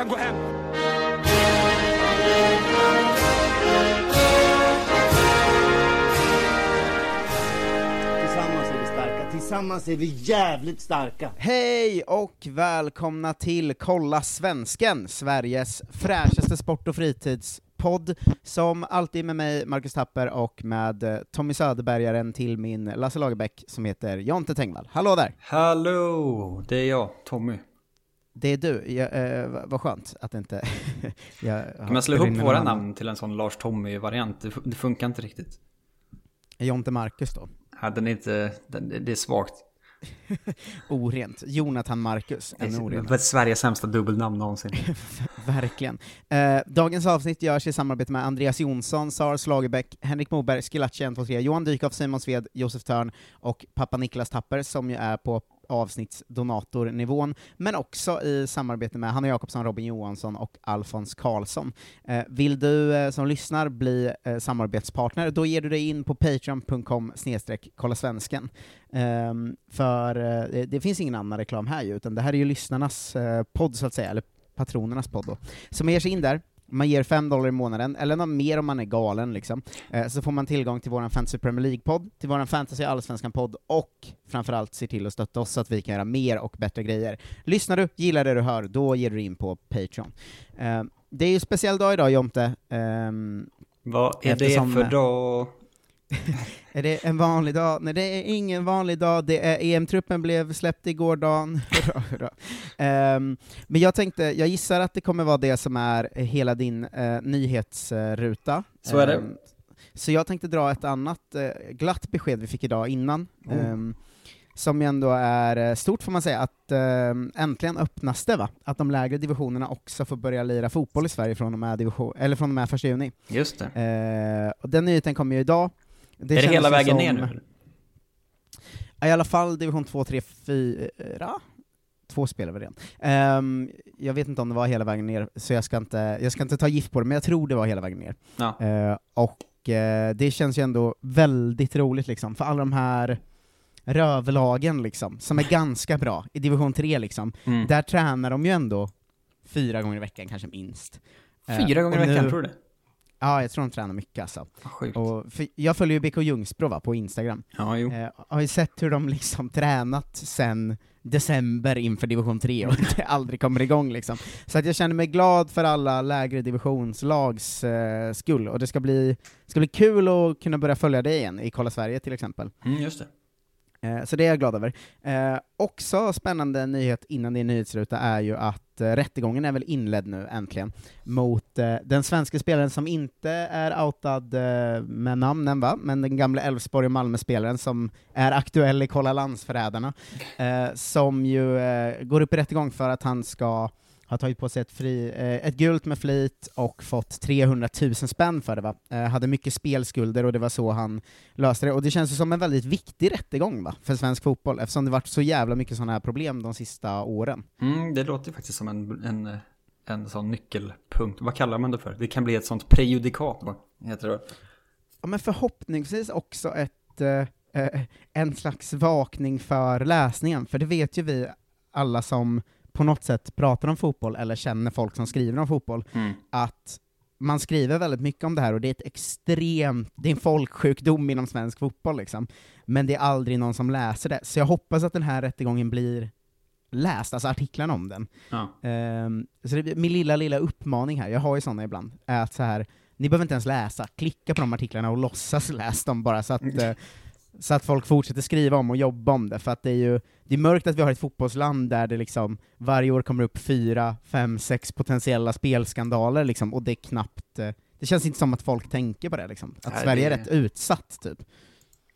kan gå hem. Tillsammans är vi starka, tillsammans är vi jävligt starka. Hej och välkomna till Kolla Svensken, Sveriges fräschaste sport och fritidspodd, som alltid med mig, Marcus Tapper, och med eh, Tommy Söderbergaren till min Lasse Lagerbäck som heter Jonte Tengvall. Hallå där! Hallå, det är jag, Tommy. Det är du, jag, eh, vad- skönt att inte... jag Kan man slå ihop våra namn till en sån Lars Tommy-variant? Det, fu- det funkar inte riktigt. Jonte Marcus då. Ja, den är inte, den, det är svagt. Orent. Jonathan Marcus, är orenare. Sveriges sämsta dubbelnamn någonsin. Verkligen. Eh, dagens avsnitt görs i samarbete med Andreas Jonsson, Sara Lagerbäck, Henrik Moberg, Skilacci 123, Johan Dykhoff, Simon Sved, Josef Törn och pappa Niklas Tapper, som ju är på avsnittsdonatornivån, men också i samarbete med Hanna Jakobsson, Robin Johansson och Alfons Karlsson. Eh, vill du eh, som lyssnar bli eh, samarbetspartner, då ger du dig in på patreon.com snedstreck kolla svensken. Ehm, för eh, det, det finns ingen annan reklam här ju, utan det här är ju lyssnarnas eh, podd så att säga, eller patronernas podd då. Så man ger sig in där, man ger 5 dollar i månaden, eller något mer om man är galen liksom, eh, så får man tillgång till vår Fantasy Premier League-podd, till vår Fantasy Allsvenskan-podd, och framförallt se till att stötta oss så att vi kan göra mer och bättre grejer. Lyssnar du, gillar det du hör, då ger du in på Patreon. Eh, det är ju speciell dag idag Jonte, Ehm, Vad är Eftersom- det för dag? är det en vanlig dag? Nej, det är ingen vanlig dag. Det är EM-truppen blev släppt igår dagen. Hurra, hurra. Ehm, men jag tänkte, jag gissar att det kommer vara det som är hela din uh, nyhetsruta. Så är det. Ehm, så jag tänkte dra ett annat eh, glatt besked vi fick idag innan, Oh. ehm, som ju ändå är eh, stort får man säga, att ehm, äntligen öppnas det va? Att de lägre divisionerna också får börja lira fotboll i Sverige från och med, division, eller från och med första juni. Just det. Eh, och den nyheten kommer ju idag. Är det hela vägen som- ner nu? I alla fall division 2, 3, 4... Två spelar vi redan. Ehm, jag vet inte om det var hela vägen ner, så jag ska inte, jag ska inte ta gift på det, men jag tror det var hela vägen ner. Ja. Eh, och eh, det känns ju ändå väldigt roligt liksom, för alla de här rövlagen liksom, som är ganska bra i division 3 liksom, Mm. där tränar de ju ändå fyra gånger i veckan, kanske minst. Eh, Fyra gånger i veckan, nu- tror du det? Ja, jag tror de tränar mycket alltså. Sjukt. Och, för jag följer ju BK Ljungsbro va, på Instagram. Ja, jo. Eh, har ju sett hur de liksom tränat sen december inför division 3 och det aldrig kommer igång liksom. Så att jag känner mig glad för alla lägre divisionslags eh, skull, och det ska bli, ska bli kul att kunna börja följa det igen, i Kolla Sverige till exempel. Mm, just det. Eh, så det är jag glad över. Eh, också spännande nyhet innan din nyhetsruta är ju att eh, rättegången är väl inledd nu, äntligen, mot eh, den svenska spelaren som inte är outad eh, med namnen, va? men den gamla Elfsborg och Malmö-spelaren som är aktuell i Kolla landsförrädarna, eh, som ju eh, går upp i rättegång för att han ska har tagit på sig ett, fri, eh, ett gult med flit och fått 300 000 spänn för det va? Eh, hade mycket spelskulder och det var så han löste det, och det känns som en väldigt viktig rättegång va, för svensk fotboll, eftersom det varit så jävla mycket sådana här problem de sista åren. Mm, det låter ju faktiskt som en, en, en sån nyckelpunkt. Vad kallar man det för? Det kan bli ett sånt prejudikat, vad heter det? Ja men förhoppningsvis också ett, eh, eh, en slags vakning för läsningen, för det vet ju vi alla som på något sätt pratar om fotboll eller känner folk som skriver om fotboll, Mm. att man skriver väldigt mycket om det här och det är ett extremt, det är en folksjukdom inom svensk fotboll liksom. Men det är aldrig någon som läser det. Så jag hoppas att den här rättegången blir läst, alltså artiklarna om den. Ja. Ehm, så det, min lilla, lilla uppmaning här, jag har ju sådana ibland, är att så här, ni behöver inte ens läsa, klicka på de artiklarna och låtsas läsa dem bara så att, eh, så att folk fortsätter skriva om och jobba om det, för att det är ju det är mörkt att vi har ett fotbollsland där det liksom varje år kommer upp fyra, fem, sex potentiella spelskandaler liksom, och det är knappt, eh, det känns inte som att folk tänker på det liksom, att Nej, Sverige är rätt utsatt typ.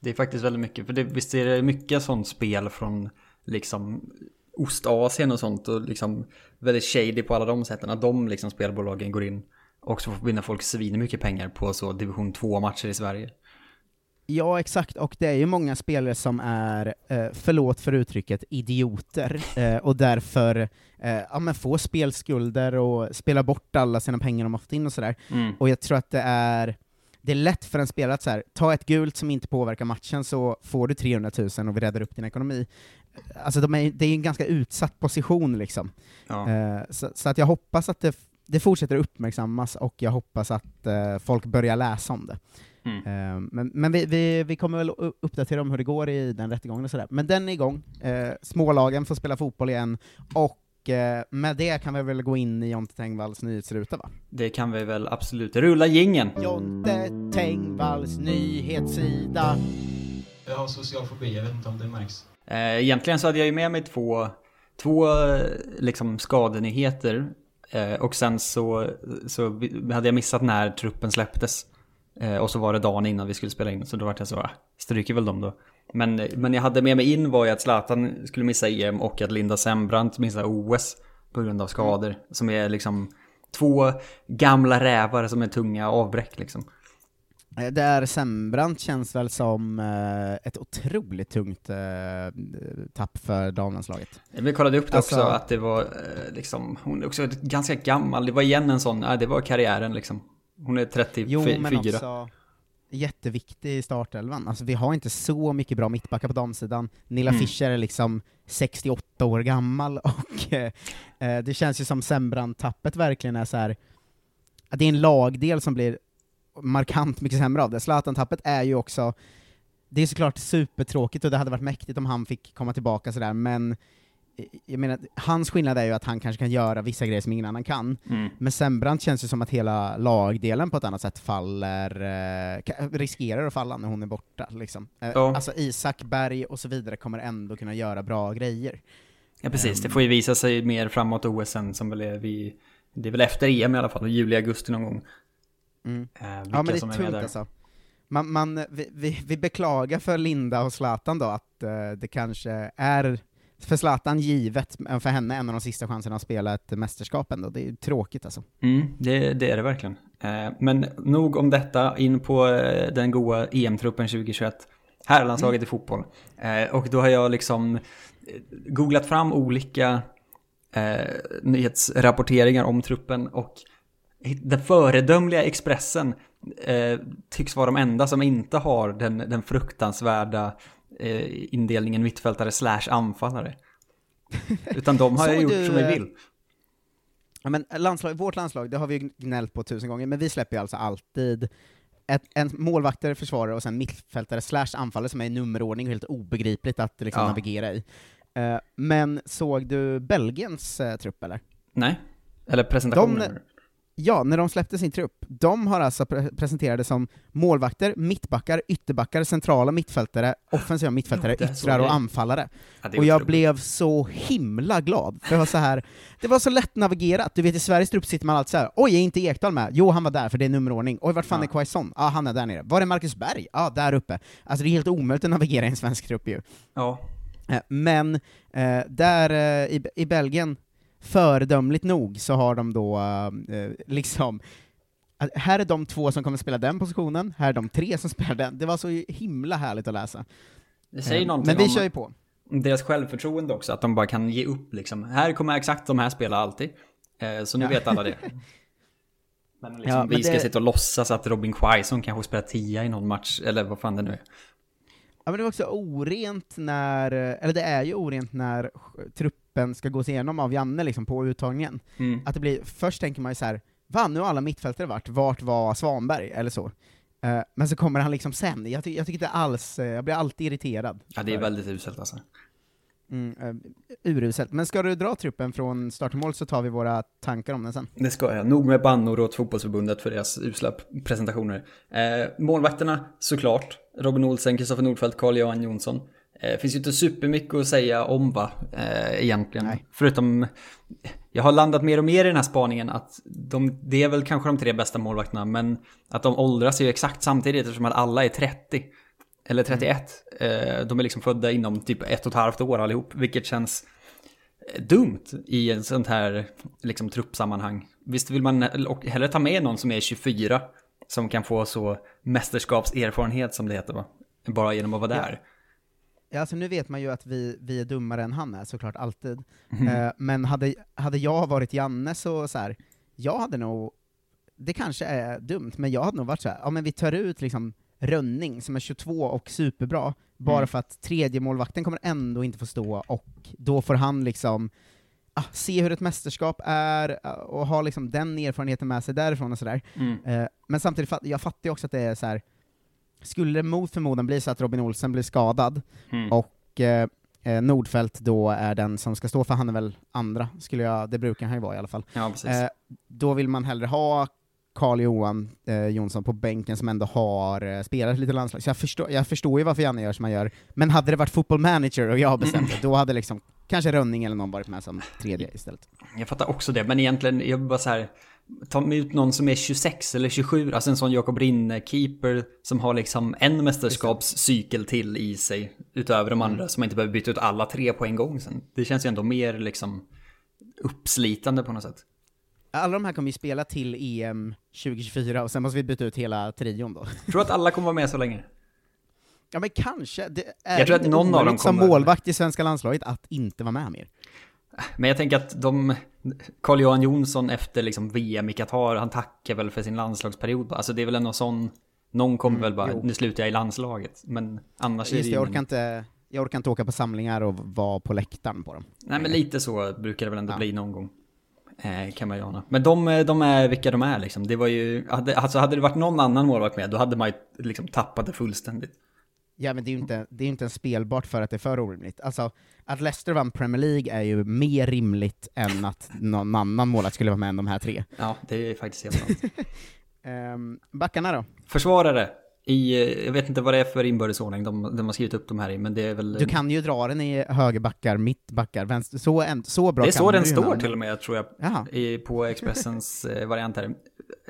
Det är faktiskt väldigt mycket, för det, visst är det mycket sånt spel från liksom Ostasien och sånt och liksom väldigt shady på alla de sätten. Att de liksom spelbolagen går in och så vinner folk svin mycket pengar på så division 2-matcher i Sverige. Ja, exakt, och det är ju många spelare som är, eh, förlåt för uttrycket, idioter, eh, och därför eh, ja, men får spelskulder och spelar bort alla sina pengar de har fått in och sådär. Mm. Och jag tror att det är, det är lätt för en spelare att så här, ta ett gult som inte påverkar matchen så får du 300 000 och vi räddar upp din ekonomi. Alltså de är, det är en ganska utsatt position liksom. Ja. Eh, så, så att jag hoppas att det, det fortsätter uppmärksammas och jag hoppas att eh, folk börjar läsa om det. Mm. Eh, men men vi, vi, vi kommer väl uppdatera om hur det går i den rättegången och sådär. Men den är igång, eh, smålagen får spela fotboll igen, och eh, med det kan vi väl gå in i Jonte Tengvalls nyhetsruta va? Det kan vi väl absolut. Rulla gingen. Jonte Tengvalls nyhetssida. Jag har social fobi, jag vet inte om det märks. Egentligen så hade jag ju med mig två, två liksom skadenyheter. Och sen så, så hade jag missat när truppen släpptes. Eh, och så var det dagen innan vi skulle spela in, så då var jag så, ah, stryker väl dem då. Men, men jag hade med mig in var ju att Zlatan skulle missa EM och att Linda Sembrant missar OS på grund av skador. Som är liksom två gamla rävar som är tunga avbräck liksom. Eh, Där Sembrant känns väl som eh, ett otroligt tungt eh, tapp för damlandslaget. Vi kollade upp det Alltså- också, att det var liksom, hon är också ganska gammal. Det var igen en sån, det var karriären liksom. Hon är 34. Jo, men också jätteviktig i startelvan. Alltså vi har inte så mycket bra mittbackar på damsidan. Nilla Mm. Fischer är liksom 68 år gammal, och eh, eh, det känns ju som Sembrant-tappet verkligen är så här. det är en lagdel som blir markant mycket sämre av det. Zlatan-tappet är ju också, det är såklart supertråkigt och det hade varit mäktigt om han fick komma tillbaka sådär, men jag menar, hans skillnad är ju att han kanske kan göra vissa grejer som ingen annan kan. Mm. Men Sembrant känns ju som att hela lagdelen på ett annat sätt faller, eh, riskerar att falla när hon är borta. Liksom. Eh, Ja. Alltså Isak Berg och så vidare kommer ändå kunna göra bra grejer. Ja precis, Ehm. det får ju visa sig mer framåt OS sen som väl är vi, det är väl efter EM i alla fall, juli, augusti någon gång. Mm. Eh, Ja men det som är tungt alltså. Man, man, vi, vi, vi beklagar för Linda och Zlatan då att eh, det kanske är, för Zlatan givet, men för henne en av de sista chanserna att spela ett mästerskap ändå. Det är ju tråkigt alltså. Mm, det, det är det verkligen. Eh, men nog om detta, in på eh, den goa EM-truppen 2021. Herrlandslaget i fotboll. Eh, och då har jag liksom eh, googlat fram olika eh, nyhetsrapporteringar om truppen och den föredömliga Expressen eh, tycks vara de enda som inte har den, den fruktansvärda eh, indelningen mittfältare slash anfallare. Utan de har ju gjort du, som de eh, vill. Ja, men landslag, vårt landslag, det har vi ju gnällt på tusen gånger, men vi släpper ju alltså alltid ett, en målvakter, försvarare och sen mittfältare slash anfallare som är i nummerordning och helt obegripligt att liksom Ja. navigera i. Eh, men såg du Belgiens eh, trupp eller? Nej, eller presentationen. De- Ja, när de släppte sin trupp, de har alltså pre- presenterade som målvakter, mittbackar, ytterbackar, centrala mittfältare, offensiva mittfältare, såg yttrar och anfallare. Ja, och jag blev så himla glad, för det var så här, det var så lätt navigerat, du vet i Sveriges trupp sitter man alltid såhär, oj är inte Ekdal med? Jo han var där för det är nummerordning, oj vart fan Ja. är Quaison? Ja han är där nere. Var är Marcus Berg? Ja där uppe. Alltså det är helt omöjligt att navigera i en svensk trupp ju. Ja, Eh, Men eh, där eh, i, i Belgien, föredömligt nog, så har de då eh, liksom här är de två som kommer spela den positionen, här är de tre som spelar den. Det var så himla härligt att läsa. det säger Eh, någonting Men vi kör ju på. deras självförtroende också, att de bara kan ge upp liksom. Här kommer exakt de här spela alltid. Eh, så nu Ja. vet alla det. Men liksom, Ja, men vi ska det- sitta och låtsas att Robin Quaison kanske spelar tia i någon match, eller vad fan det nu är. Ja men det var också orent när, eller det är ju orent när trupp, truppen ska gås igenom av Janne liksom på uttagningen. Mm. Att det blir, först tänker man ju så här, va, nu har alla mittfältare varit, vart var Svanberg? Eller så. Eh, men så kommer han liksom sen, jag, ty jag tycker inte alls, eh, jag blir alltid irriterad. Ja, det är väldigt uselt alltså. Mm, uh, uruselt. Men ska du dra truppen från start till mål så tar vi våra tankar om den sen. Det ska jag. Nog med bannor åt fotbollsförbundet för deras usla presentationer. Eh, målvakterna, såklart. Robin Olsen, Kristoffer Nordfeldt, Carl-Johan Jonsson. Eh, finns ju inte supermycket att säga om va, eh, egentligen. Nej. Förutom, jag har landat mer och mer i den här spaningen att de, det är väl kanske de tre bästa målvakterna, men att de åldras ju exakt samtidigt eftersom att alla är 30. Eller 31. Eh, de är liksom födda inom typ ett och ett halvt år allihop, vilket känns dumt i en sånt här liksom truppsammanhang. Visst vill man hellre ta med någon som är 24 som kan få så mästerskapserfarenhet som det heter va? Bara genom att vara där. Ja, alltså nu vet man ju att vi, vi är dummare än han är såklart, alltid. Mhm. Eh, men hade, hade jag varit Janne så, så här, jag hade nog, det kanske är dumt, men jag hade nog varit så här, ja men vi tar ut liksom Rönning som är 22 och superbra, bara Mm. för att tredje målvakten kommer ändå inte få stå, och då får han liksom ah, se hur ett mästerskap är, ah, och ha liksom den erfarenheten med sig därifrån och sådär. Mm. Eh, men samtidigt, jag fattar ju också att det är så här. Skulle det mot förmodan bli så att Robin Olsen blir skadad, Mm. och eh, eh, Nordfeldt då är den som ska stå för, han är väl andra, skulle jag, det brukar han ju vara i alla fall. Ja. Eh, då vill man hellre ha Carl-Johan eh, Jonsson på bänken som ändå har eh, spelat lite landslag. Så jag förstår, jag förstår ju varför Janne gör som han gör, men hade det varit football manager och jag bestämt det, då hade liksom kanske Rönning eller någon varit med som tredje istället. Jag fattar också det, men egentligen, jag bara så här, ta ut någon som är 26 eller 27, alltså en sån Jakob Rinne-keeper som har liksom en mästerskapscykel till i sig, utöver de andra, så man inte behöver byta ut alla tre på en gång sen. Det känns ju ändå mer liksom uppslitande på något sätt. Alla de här kommer ju spela till EM 2024, och sen måste vi byta ut hela trion då. Tror du att alla kommer vara med så länge? Ja men kanske, det är Jag tror att någon av dem omöjligt som kommer- målvakt i svenska landslaget att inte vara med mer. Men jag tänker att de, Carl-Johan Jonsson efter liksom VM i Qatar, han tackar väl för sin landslagsperiod. Alltså det är väl ändå sån, någon kommer väl bara, jo. nu slutar jag i landslaget. Men annars är Just det det, jag orkar, inte, jag orkar inte åka på samlingar och vara på läktaren på dem. Nej men lite så brukar det väl ändå Ja. bli någon gång. Eh, kan man ju ana. Men de, de är vilka de är liksom. Det var ju, hade, alltså hade det varit någon annan målvakt med, då hade man ju liksom tappat det fullständigt. Ja men det är ju inte, det är inte ens spelbart för att det är för orimligt. Alltså, att Leicester vann Premier League är ju mer rimligt än att någon annan målvakt skulle vara med än de här tre. Ja, det är faktiskt helt sant. Um, backarna då? Försvarare. I, jag vet inte vad det är för inbördesordning de, de har skrivit upp de här i, men det är väl... Du kan ju dra den i högerbackar, mittbackar, vänster, så, en, så bra Det är så den står till och med, tror jag, Jaha. i, på Expressens eh, variant här.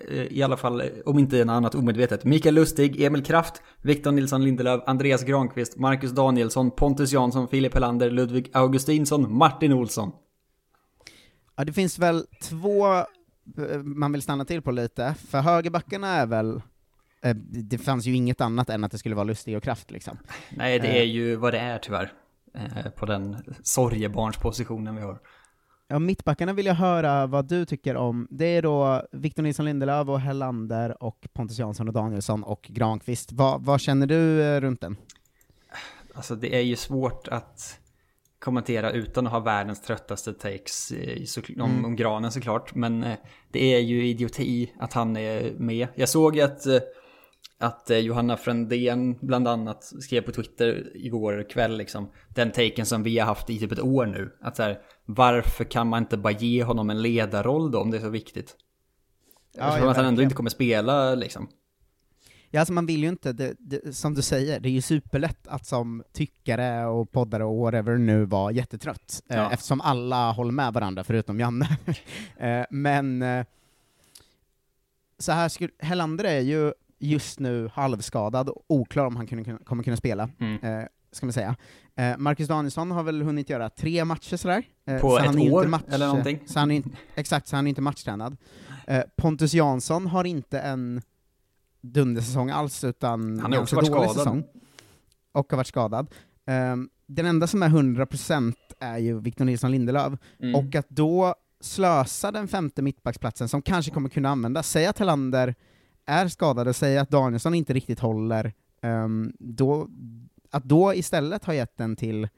Eh, I alla fall, eh, om inte något annat omedvetet. Mikael Lustig, Emil Kraft, Victor Nilsson Lindelöf, Andreas Granqvist, Marcus Danielsson, Pontus Jansson, Filip Helander, Ludvig Augustinsson, Martin Olsson. Ja, det finns väl två eh, man vill stanna till på lite, för högerbackarna är väl det fanns ju inget annat än att det skulle vara Lustig och Kraft liksom. Nej, det är ju vad det är tyvärr. På den sorgebarnspositionen vi har. Ja, mittbackarna vill jag höra vad du tycker om. Det är då Victor Nilsson Lindelöf och Hellander och Pontus Jansson och Danielsson och Granqvist. Vad, vad känner du eh, runt den? Alltså det är ju svårt att kommentera utan att ha världens tröttaste takes eh, så, om, Mm. om granen såklart. Men eh, det är ju idioti att han är med. Jag såg att, att eh, Johanna Frändén bland annat skrev på Twitter igår kväll liksom. Den taken som vi har haft i typ ett år nu. Att så här, varför kan man inte bara ge honom en ledarroll då om det är så viktigt? Ja, Eftersom att han ändå inte kommer spela liksom. Ja, alltså man vill ju inte, det, det, som du säger, det är ju superlätt att som tyckare och poddare och whatever nu vara jättetrött, eh, Ja. eftersom alla håller med varandra förutom Janne. eh, men så här skulle, Hellander är ju just nu halvskadad, och oklar om han kunna, kommer kunna spela, Mm. eh, ska man säga. Eh, Marcus Danielsson har väl hunnit göra tre matcher sådär. Eh, På så ett han är år, inte match, eller någonting. Så han är, exakt, så han är inte matchtränad. Eh, Pontus Jansson har inte en dundersäsong alls, utan Han har också varit skadad. säsong. Och har varit skadad. Ehm, den enda som är 100% är ju Victor Nilsson Lindelöf, Mm. och att då slösa den femte mittbacksplatsen, som kanske kommer kunna användas, säg att Helander är skadad och säg att Danielsson inte riktigt håller, ehm, då, att då istället ha gett den till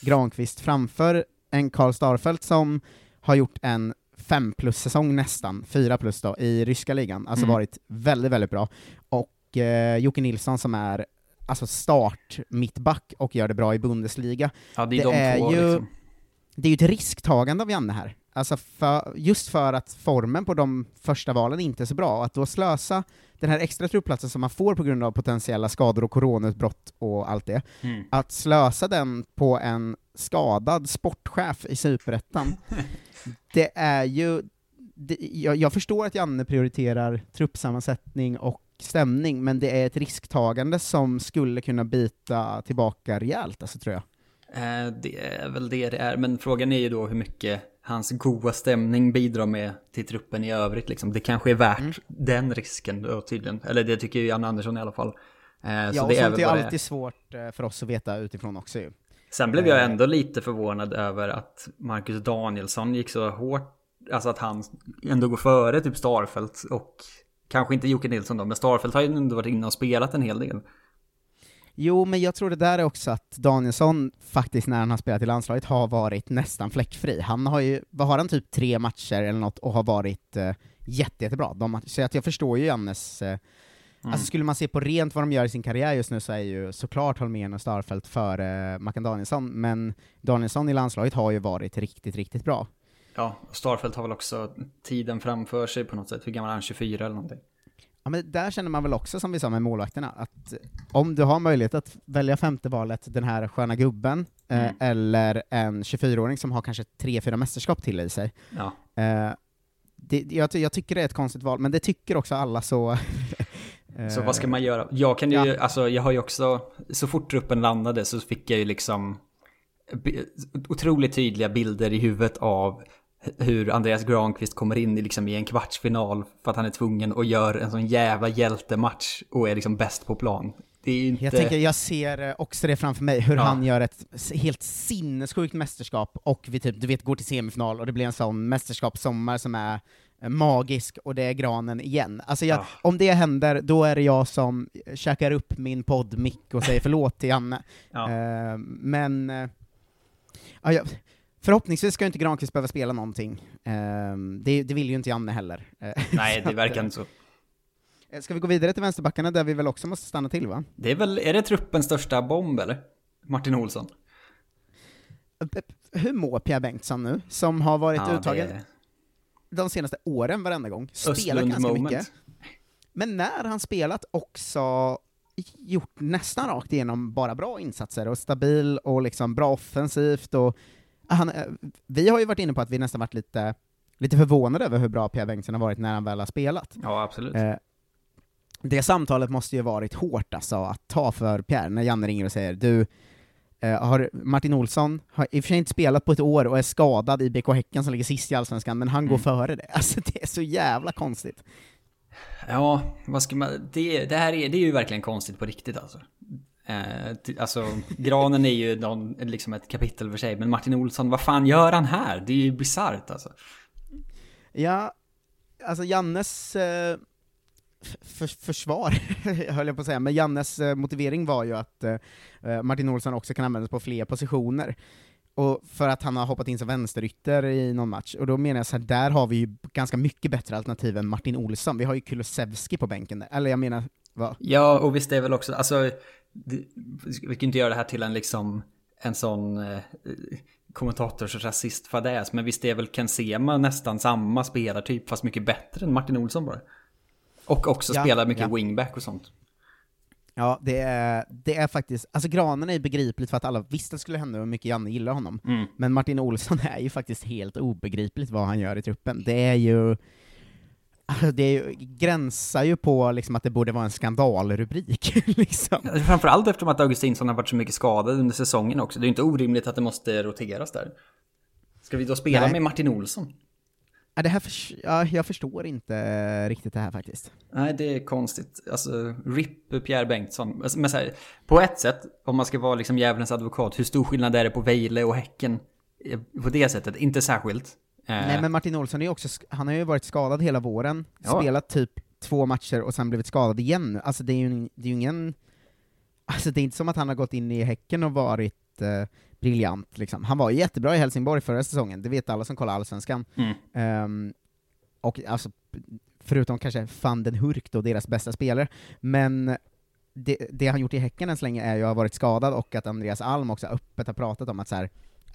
Granqvist framför en Karl Starfelt som har gjort en fem plus-säsong nästan, fyra plus då, i ryska ligan, alltså Mm. varit väldigt, väldigt bra. Och eh, Jocke Nilsson som är alltså start mittback och gör det bra i Bundesliga. Ja, det är de två, ju, liksom. det är ju ett risktagande av Janne här. Alltså för, just för att formen på de första valen inte är så bra, och att då slösa den här extra truppplatsen som man får på grund av potentiella skador och coronautbrott och allt det, Mm. att slösa den på en skadad sportchef i Superettan, det är ju... Det, jag, jag förstår att Janne prioriterar truppsammansättning och stämning, men det är ett risktagande som skulle kunna bita tillbaka rejält, alltså, tror jag. Eh, Det är väl det det är, men frågan är ju då hur mycket hans goda stämning bidrar med till truppen i övrigt liksom. Det kanske är värt Mm. den risken då tydligen. Eller det tycker ju Jan Andersson i alla fall. Eh, Ja, så och det är sånt är är. alltid svårt eh, för oss att veta utifrån också ju. Sen blev jag Eh. ändå lite förvånad över att Marcus Danielsson gick så hårt, alltså att han ändå går före typ Starfelt och kanske inte Jocke Nilsson då, men Starfelt har ju ändå varit inne och spelat en hel del. Jo, men jag tror det där är också att Danielsson faktiskt när han har spelat i landslaget har varit nästan fläckfri. Han har ju, vad har han, typ tre matcher eller något och har varit eh, jätte, jättebra. De, så att jag förstår ju Jannes, eh, alltså skulle man se på rent vad de gör i sin karriär just nu så är ju såklart Holmén och Starfelt före eh, Mackan Danielsson, men Danielsson i landslaget har ju varit riktigt, riktigt bra. Ja, och Starfelt har väl också tiden framför sig på något sätt. Hur gammal är han? 24 eller någonting? Ja, men där känner man väl också, som vi sa med målvakterna, att om du har möjlighet att välja femte valet, den här sköna gubben, eh, Mm. eller en 24-åring som har kanske tre, fyra mästerskap till i sig. Ja. Eh, det, jag, jag tycker det är ett konstigt val, men det tycker också alla så... eh, Så vad ska man göra? Jag kan ju, Ja. alltså jag har ju också, så fort truppen landade så fick jag ju liksom otroligt tydliga bilder i huvudet av hur Andreas Granqvist kommer in i, liksom, i en kvartsfinal för att han är tvungen och gör en sån jävla hjältematch och är liksom bäst på plan. Det är inte... Jag tänker, jag ser eh, också det framför mig, hur Ja. han gör ett helt sinnessjukt mästerskap, och vi typ, du vet, går till semifinal, och det blir en sån mästerskapssommar som är eh, magisk, och det är granen igen. Alltså jag, Ja. om det händer, då är det jag som käkar upp min poddmick och säger förlåt till Janne. Ja. Eh, men, eh, ja, förhoppningsvis ska inte Granqvist behöva spela någonting. Eh, det, det vill ju inte Janne heller. Eh, Nej, det verkar eh, inte så. eh, Ska vi gå vidare till vänsterbackarna, där vi väl också måste stanna till va? Det är väl, är det truppens största bomb eller? Martin Olsson? Hur mår Pierre Bengtsson nu, som har varit Ja, uttagen det- de senaste åren varenda gång? Spelat Östlund ganska moment. mycket. Men när han spelat också gjort nästan rakt igenom bara bra insatser, och stabil och liksom bra offensivt, och han, eh, vi har ju varit inne på att vi nästan varit lite, lite förvånade över hur bra Pierre Bengtsson har varit när han väl har spelat. Ja, absolut. Eh, det samtalet måste ju varit hårt alltså, att ta för Pierre, när Janne ringer och säger du, eh, har Martin Olsson har i och för sig inte spelat på ett år och är skadad i BK Häcken som ligger sist i Allsvenskan, men han går Mm. före det. Alltså det är så jävla konstigt. Ja, vad ska man... Det, det här är, det är ju verkligen konstigt på riktigt alltså. Eh, alltså, Granen är ju någon, liksom ett kapitel för sig, men Martin Olsson, vad fan gör han här? Det är ju bisarrt alltså. Ja, alltså Jannes eh, för, försvar, höll jag på att säga, men Jannes eh, motivering var ju att eh, eh, Martin Olsson också kan användas på fler positioner. Och för att han har hoppat in som vänsterytter i någon match, och då menar jag så här, där har vi ju ganska mycket bättre alternativ än Martin Olsson. Vi har ju Kulusevski på bänken där, eller jag menar, vad? Ja, och visst är väl också, alltså, vi kan inte göra det här till en liksom, en sån eh, kommentatorsrasistfadäs, men visst är väl Ken Sema nästan samma spelartyp, fast mycket bättre än Martin Olsson bara. Och också Ja, spelar mycket ja. wingback och sånt. Ja, det är, det är faktiskt, alltså Granen är ju begripligt för att alla visste det skulle hända och hur mycket Janne gillar honom. Mm. Men Martin Olsson är ju faktiskt helt obegripligt vad han gör i truppen. Det är ju, alltså det gränsar ju på liksom att det borde vara en skandalrubrik. liksom. Framförallt eftersom att Augustinsson har varit så mycket skadad under säsongen också. Det är ju inte orimligt att det måste roteras där. Ska vi då spela Nej. med Martin Olsson? Ja, det här förs- ja, jag förstår inte riktigt det här faktiskt. Nej, det är konstigt. Alltså, RIP Pierre Bengtsson. Alltså, Men så här, på ett sätt, om man ska vara liksom djävulens advokat, hur stor skillnad är det på Vejle och Häcken? Eh, På det sättet, inte särskilt. Eh, Nej men Martin Olsson är ju också, han har ju varit skadad hela våren, Ja. spelat typ två matcher och sen blivit skadad igen. Alltså det är ju, det är ju ingen, alltså det är inte som att han har gått in i Häcken och varit, eh, briljant. Liksom. Han var jättebra i Helsingborg förra säsongen, det vet alla som kollar Allsvenskan. Mm. Ehm, och alltså, förutom kanske van den Hurk då, deras bästa spelare, men det, det han gjort i Häcken än så länge är ju att ha varit skadad och att Andreas Alm också öppet har pratat om att så här,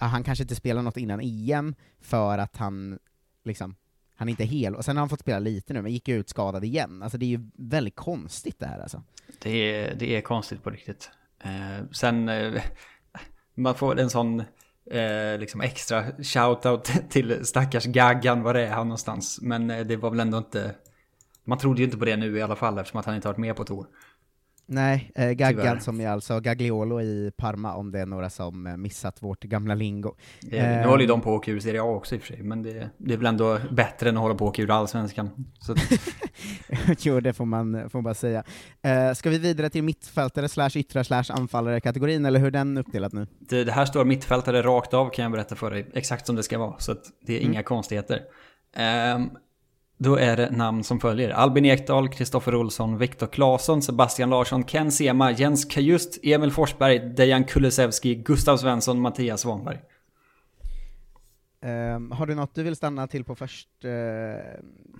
han kanske inte spelar något innan EM för att han liksom han är inte hel, och sen har han fått spela lite nu, men gick ut skadad igen. Alltså det är ju väldigt konstigt det här alltså. Det är, det är konstigt på riktigt. Eh, sen, eh, man får en sån eh, liksom extra shoutout till stackars Gaggan, var det är han någonstans. Men eh, det var väl ändå inte, man trodde ju inte på det nu i alla fall eftersom att han inte varit med på tour. Nej, eh, Gaggan Tyvärr. som är alltså Gagliolo i Parma, om det är några som eh, missat vårt gamla lingo. Eh, nu håller ju de på att åka ur Serie A också i och för sig, men det, det är väl ändå bättre än att hålla på att åka ur Allsvenskan. Så, jo, det får man, får man bara säga. Eh, ska vi vidare till mittfältare slash yttrar slash anfallare-kategorin, eller hur är den uppdelad nu? det, det här står mittfältare rakt av kan jag berätta för dig, exakt som det ska vara, så det är Mm. inga konstigheter. Ehm, då är det namn som följer. Albin Ekdal, Kristoffer Olsson, Viktor Claesson, Sebastian Larsson, Ken Sema, Jens Kajust, Emil Forsberg, Dejan Kulusevski, Gustav Svensson, Mattias Svanberg. Ehm, har du något du vill stanna till på först, eh,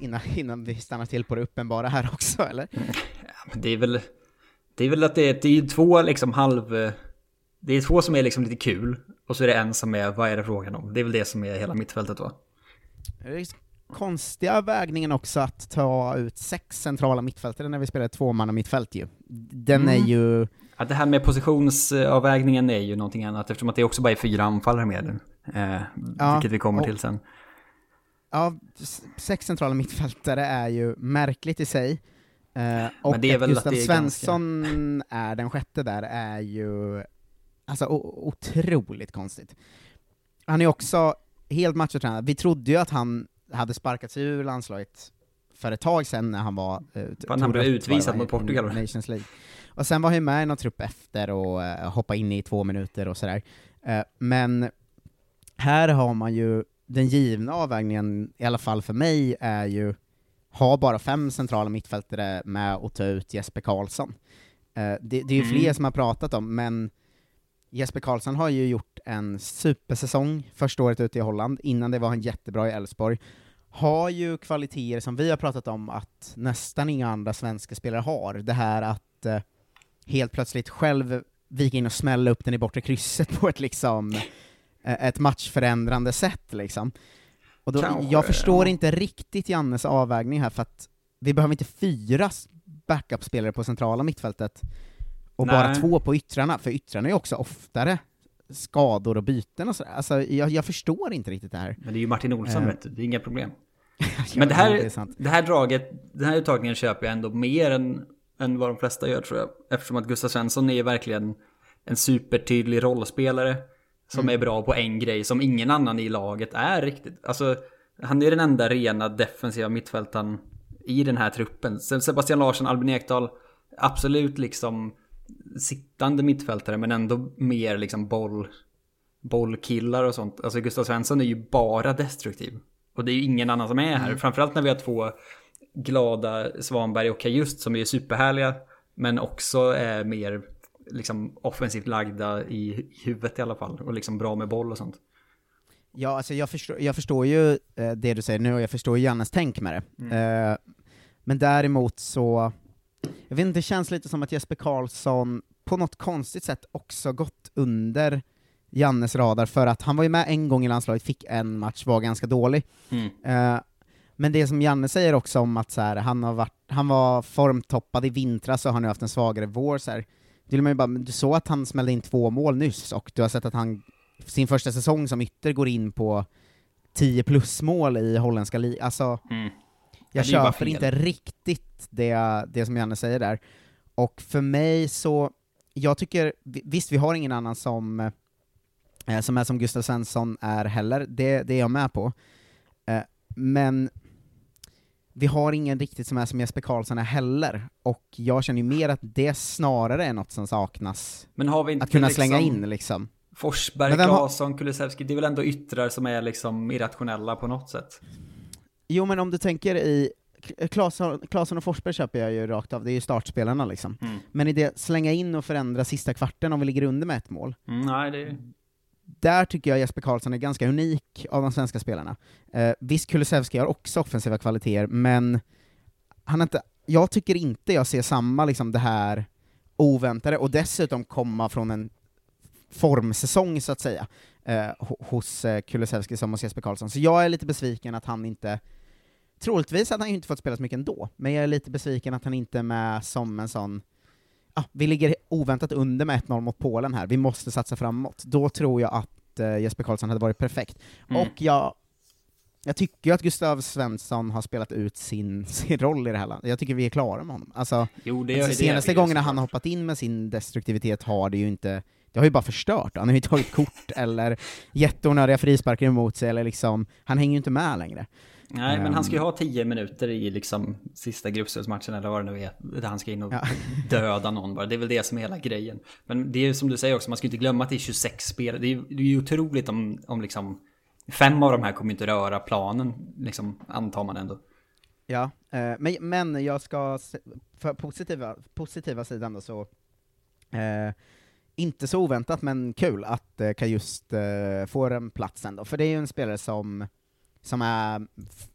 innan, innan vi stannar till på det uppenbara här också, eller? Men Det är väl, det är väl att det är, det är två liksom halv... Det är två som är liksom lite kul, och så är det en som är, vad är det frågan om? Det är väl det som är hela mittfältet va? Är konstiga vägningen också att ta ut sex centrala mittfältare när vi spelar tvåmanna mittfält ju. Den är Mm. ju... Ja, det här med positionsavvägningen är ju någonting annat eftersom att det också bara är fyra anfallare med nu. Eh, Ja, vilket vi kommer och- till sen. Ja, sex centrala mittfältare är ju märkligt i sig. Eh, och det är att väl att Gustav det är Svensson är den sjätte där är ju alltså otroligt konstigt. Han är också helt machotränad. Vi trodde ju att han hade sparkat sig ur landslaget för ett tag sedan när han var... Eh, han blev utvisad mot Portugal, i? Nations League. Och sen var han ju med i någon trupp efter och eh, hoppade in i två minuter och sådär. Eh, men här har man ju den givna avvägningen, i alla fall för mig, är ju ha bara fem centrala mittfältare med att ta ut Jesper Karlsson. Eh, det, det är ju Mm. fler som har pratat om, men Jesper Karlsson har ju gjort en supersäsong första året ute i Holland, innan det var han jättebra i Elfsborg. Har ju kvaliteter som vi har pratat om att nästan inga andra svenska spelare har. Det här att eh, helt plötsligt själv vika in och smälla upp den i bortre krysset på ett liksom eh, ett matchförändrande sätt liksom. Och då, Kanske, jag förstår ja. inte riktigt Jannes avvägning här, för att vi behöver inte fyra backup-spelare på centrala mittfältet, och bara Nej. två på yttrarna, för yttrarna är också oftare skador och byten och sådär. Alltså, jag, jag förstår inte riktigt det här. Men det är ju Martin Olsson Eh. vet du, det är inga problem. Men det här, det det här draget, den här uttagningen köper jag ändå mer än, än vad de flesta gör tror jag. Eftersom att Gustav Svensson är verkligen en supertydlig rollspelare. Som Mm. är bra på en grej som ingen annan i laget är riktigt. Alltså, han är den enda rena defensiva mittfältaren i den här truppen. Sebastian Larsson, Albin Ekdal, absolut liksom sittande mittfältare men ändå mer liksom boll, bollkillar och sånt. Alltså Gustav Svensson är ju bara destruktiv. Och det är ju ingen annan som är här. Mm. Framförallt när vi har två glada Svanberg och Kajust som är superhärliga. Men också är mer liksom offensivt lagda i huvudet i alla fall. Och liksom bra med boll och sånt. Ja, alltså jag förstår, jag förstår ju eh, det du säger nu, och jag förstår ju Jannes tänk med det. Eh, men däremot så, jag vet inte, det känns lite som att Jesper Karlsson på något konstigt sätt också gått under Jannes radar, för att han var ju med en gång i landslaget, fick en match, var ganska dålig. Mm. Eh, men det som Janne säger också om att så här, han, har varit, han var formtoppad i vintras och har nu haft en svagare vår, så här, då vill man ju bara, du såg att han smällde in två mål nyss, och du har sett att han sin första säsong som ytter går in på 10 plus mål i holländska ligan. Alltså, Mm. Jag köper inte riktigt det, det som Janne säger där. Och för mig så, jag tycker, vi- visst vi har ingen annan som, eh, som är som Gustav Svensson är heller, det, det är jag med på. Eh, men vi har ingen riktigt som är som Jesper Karlsson är heller, och jag känner ju mer att det snarare är något som saknas. Men har vi inte Att kunna liksom slänga in liksom. Forsberg, vem har- Claesson, Kulusevski, det är väl ändå yttrar som är liksom irrationella på något sätt. Jo men om du tänker i, Claesson och Forsberg köper jag ju rakt av, det är ju startspelarna liksom. Mm. Men i det, slänga in och förändra sista kvarten om vi ligger under med ett mål, Mm, nej, det är... där tycker jag Jesper Karlsson är ganska unik av de svenska spelarna. Eh, visst, Kulusevski har också offensiva kvaliteter, men han inte, jag tycker inte jag ser samma liksom det här oväntade, och dessutom komma från en formsäsong så att säga, eh, ho- hos eh, Kulusevski som hos Jesper Karlsson. Så jag är lite besviken att han inte Troligtvis hade han inte fått spela så mycket ändå, men jag är lite besviken att han inte är med som en sån ah, vi ligger oväntat under med 1-0 mot Polen här, vi måste satsa framåt. Då tror jag att eh, Jesper Karlsson hade varit perfekt. Mm. Och jag, jag tycker ju att Gustav Svensson har spelat ut sin, sin roll i det här landet. Jag tycker vi är klara med honom. Alltså, Jo, det de är det senaste gångerna han har hoppat in med sin destruktivitet har det ju inte det har ju bara förstört, han har ju tagit kort eller jätteonödiga frisparkar emot sig, eller liksom, han hänger ju inte med längre. Nej, men han ska ju Ehm. ha 10 minuter i liksom sista gruppspelsmatchen eller vad det nu är, där han ska in och Ja. döda någon bara. Det är väl det som är hela grejen. Men det är ju som du säger också, man ska inte glömma att det är 26 spel. Det är ju det är ju otroligt om, om liksom fem av de här kommer inte röra planen, liksom, antar man ändå. Ja, eh, men, men jag ska, för positiva, positiva sidan då så, eh, inte så oväntat men kul att eh, Kajust eh, får en plats ändå, för det är ju en spelare som, som är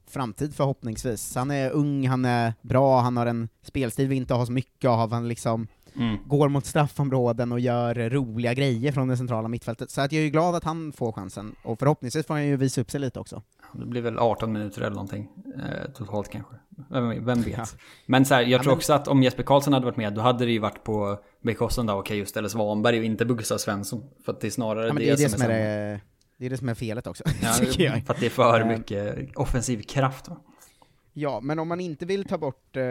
framtid förhoppningsvis. Han är ung, han är bra, han har en spelstil vi inte har så mycket av, han liksom Mm. går mot straffområden och gör roliga grejer från det centrala mittfältet. Så att jag är ju glad att han får chansen, och förhoppningsvis får han ju visa upp sig lite också. Det blir väl 18 minuter eller någonting eh, totalt kanske. Vem, vem vet. Ja. Men så här, jag Ja, tror men- också att om Jesper Karlsson hade varit med, då hade det ju varit på bekostnad av okej, just eller Svanberg och inte Gustav Svensson. För att det är snarare Ja, det, det är det som är sämre. det, det är det som är felet också, Ja, för att det är för Eh, mycket offensiv kraft. Va? Ja, men om man inte vill ta bort eh,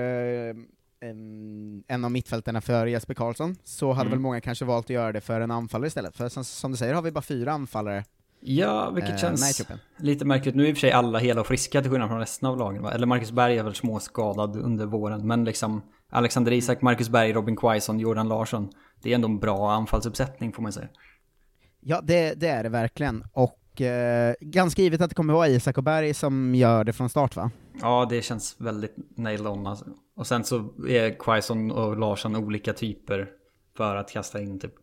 en av mittfältarna för Jesper Karlsson, så hade Mm. väl många kanske valt att göra det för en anfallare istället, för som, som du säger har vi bara fyra anfallare Ja, vilket eh, känns lite märkligt. Nu är i och för sig alla hela och friska till skillnad från resten av lagen. Va? Eller Marcus Berg är väl småskadad under våren. Men liksom Alexander Isak, Marcus Berg, Robin Quaison, Jordan Larsson. Det är ändå en bra anfallsuppsättning får man säga. Ja, det, det är det verkligen, och eh, ganska givet att det kommer vara Isak och Berg som gör det från start va? Ja, det känns väldigt nailed on alltså. Och sen så är Quaison och Larsson olika typer för att kasta in typ.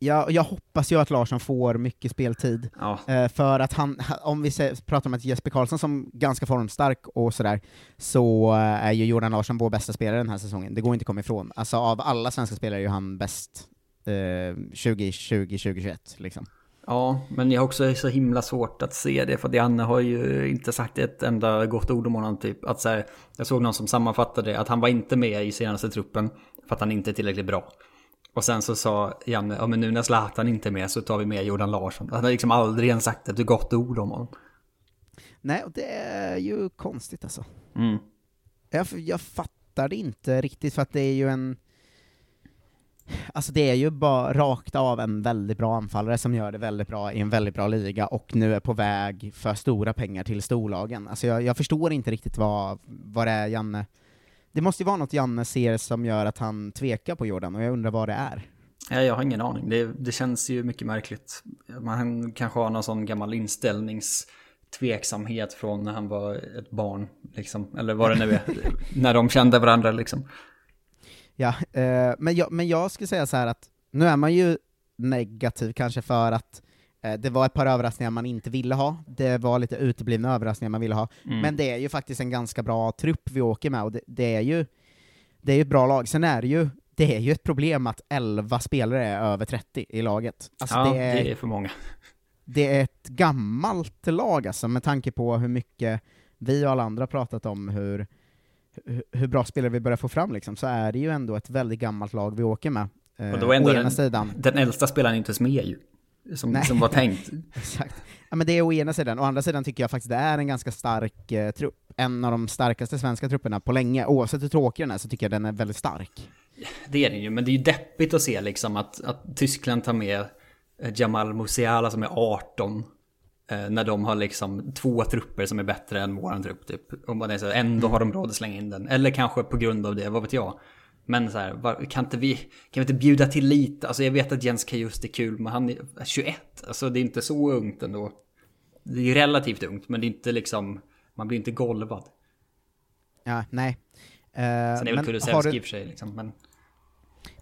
Ja, jag hoppas ju att Larsson får mycket speltid, Ja, eh, för att han, om vi pratar om att Jesper Karlsson som ganska formstark och sådär, så eh, är ju Jordan Larsson vår bästa spelare den här säsongen, det går inte att komma ifrån. Alltså av alla svenska spelare är ju han bäst eh, 2020-2021 liksom. Ja, men jag har också så himla svårt att se det för Janne har ju inte sagt ett enda gott ord om honom typ. Att så här, jag såg någon som sammanfattade det, att han var inte med i senaste truppen för att han inte är tillräckligt bra. Och sen så sa Janne, ja men nu när Zlatan inte är med så tar vi med Jordan Larsson. Han har liksom aldrig ens sagt ett gott ord om honom. Nej, och det är ju konstigt alltså. Mm. Jag, jag fattar det inte riktigt, för att det är ju en... Alltså det är ju bara rakt av en väldigt bra anfallare som gör det väldigt bra i en väldigt bra liga, och nu är på väg för stora pengar till storlagen. Alltså jag, jag förstår inte riktigt vad, vad det är Janne... Det måste ju vara något Janne ser som gör att han tvekar på Jordan, och jag undrar vad det är. Ja, jag har ingen aning. Det, det känns ju mycket märkligt. Man kanske har någon sån gammal inställningstveksamhet från när han var ett barn, liksom. Eller vad det nu är. när de kände varandra, liksom. Ja, eh, men, jag, men jag skulle säga så här att nu är man ju negativ kanske för att det var ett par överraskningar man inte ville ha, det var lite uteblivna överraskningar man ville ha, Mm. men det är ju faktiskt en ganska bra trupp vi åker med, och det, det är ju det är ju ett bra lag. Sen är det ju, det är ju ett problem att 11 spelare är över 30 i laget. Alltså ja, det, är, det är för många. det är ett gammalt lag alltså, med tanke på hur mycket vi och alla andra pratat om hur, hur, bra spelare vi börjar få fram liksom, så är det ju ändå ett väldigt gammalt lag vi åker med. Eh, Och då är ändå ena den-. Den äldsta spelaren inte ens med ju. Som, Nej. som var tänkt. Exakt. Ja, men det är å ena sidan, å andra sidan tycker jag faktiskt det är en ganska stark eh, trupp. En av de starkaste svenska trupperna på länge, oavsett hur tråkig den är, så tycker jag den är väldigt stark. Det är det ju, men det är ju deppigt att se liksom att, att Tyskland tar med eh, Jamal Musiala som är 18. eh, När de har liksom två trupper som är bättre än våran trupp typ. Och man är så, ändå har de råd att slänga in den. Eller kanske på grund av det, vad vet jag. Men så här, kan inte vi, kan vi inte bjuda till lite? Alltså jag vet att Jens Kajust är kul, men han är 21. Alltså det är inte så ungt ändå. Det är relativt ungt, men det är inte liksom, man blir inte golvad. Ja, nej. Eh, Sen är väl men Kulusevski du- i och för sig liksom, men...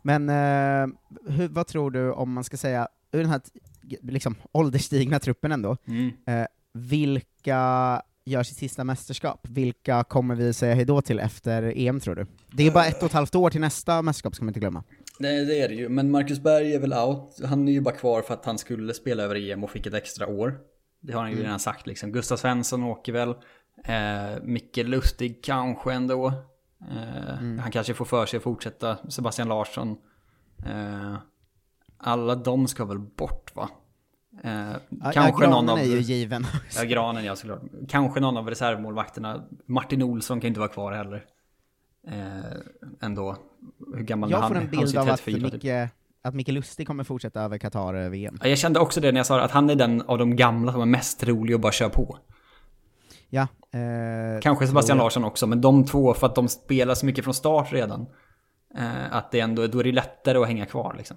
Men eh, hur, vad tror du om man ska säga, ur den här, liksom ålderstigna truppen ändå. Mm. Eh, vilka gör sitt sista mästerskap? Vilka kommer vi säga hejdå till efter EM tror du? Det är bara ett och ett halvt år till nästa mästerskap, ska man inte glömma. Nej, det är det ju. Men Marcus Berg är väl out. Han är ju bara kvar för att han skulle spela över EM och fick ett extra år. Det har han ju Mm. redan sagt liksom. Gustav Svensson åker väl. Eh, Micke Lustig kanske ändå. Eh, Mm. Han kanske får för sig att fortsätta. Sebastian Larsson. Eh, alla de ska väl bort va? Eh, Ja, kanske ja, någon av... är ju given. Ja, Granen ja såklart. Kanske någon av reservmålvakterna. Martin Olsson kan inte vara kvar heller. Eh, ändå. Hur gammal är Jag han? får en bild av att 34 typ. Micke, att Micke Lustig kommer fortsätta över Qatar-VM. Ja, Jag kände också det när jag sa att han är den av de gamla som är mest rolig att bara köra på. Ja, eh, Kanske Sebastian jag. Larsson också, men de två för att de spelar så mycket från start redan. Eh, att det ändå, då är det lättare att hänga kvar liksom.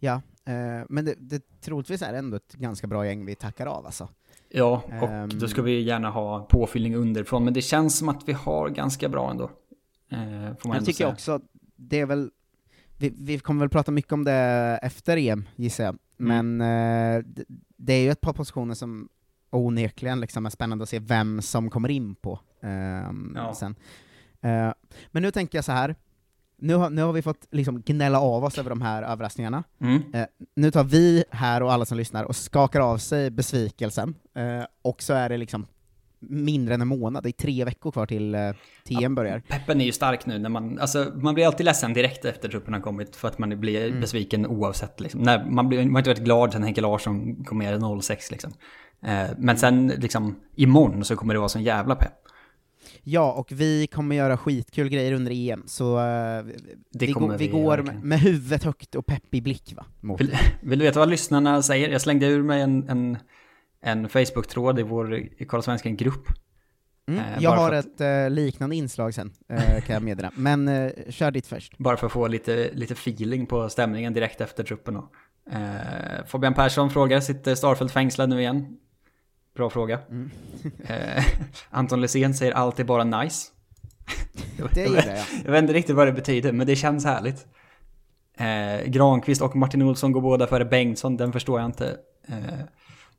Ja, eh, men det, det troligtvis är ändå ett ganska bra gäng vi tackar av alltså. Ja, och Ehm. då ska vi gärna ha påfyllning underifrån, men det känns som att vi har ganska bra ändå. Eh, får man Jag tycker säga. också, det är väl, vi, vi kommer väl prata mycket om det efter EM, gissar jag. Mm. Men eh, det, det är ju ett par positioner som onekligen liksom är spännande att se vem som kommer in på ehm, Ja. sen. Eh, men nu tänker jag så här. Nu har, nu har vi fått liksom gnälla av oss över de här överraskningarna. Mm. Eh, nu tar vi här och alla som lyssnar och skakar av sig besvikelsen, eh, och så är det liksom mindre än en månad, det är tre veckor kvar till eh, TM börjar. Peppen är ju stark nu när man, alltså man blir alltid ledsen direkt efter truppen har kommit för att man blir Mm. besviken oavsett liksom. När man, blir, man har inte varit glad sen Henke Larsson kom med 06 liksom. Eh, men sen liksom imorgon så kommer det vara sån jävla pepp. Ja, och vi kommer göra skitkul grejer under EM, så Det vi, går, vi vi går verkligen. med, huvudet högt och pepp i blick va? Mot. Vill, vill du veta vad lyssnarna säger? Jag slängde ur mig en, en, en Facebook-tråd i vår i Karlsvenskan grupp. Mm, Eh, jag har att- ett eh, liknande inslag sen, eh, kan jag meddela. Men eh, kör ditt först. Bara för att få lite, lite feeling på stämningen direkt efter truppen då. Eh, Fabian Persson frågar, sitter Starfelt fängslad nu igen? Bra fråga. Mm. eh, Anton Lesén säger allt är bara nice. Det gillar jag. Jag vet inte riktigt vad det betyder, men det känns härligt. Eh, Granqvist och Martin Olsson går båda före Bengtsson, den förstår jag inte. Eh,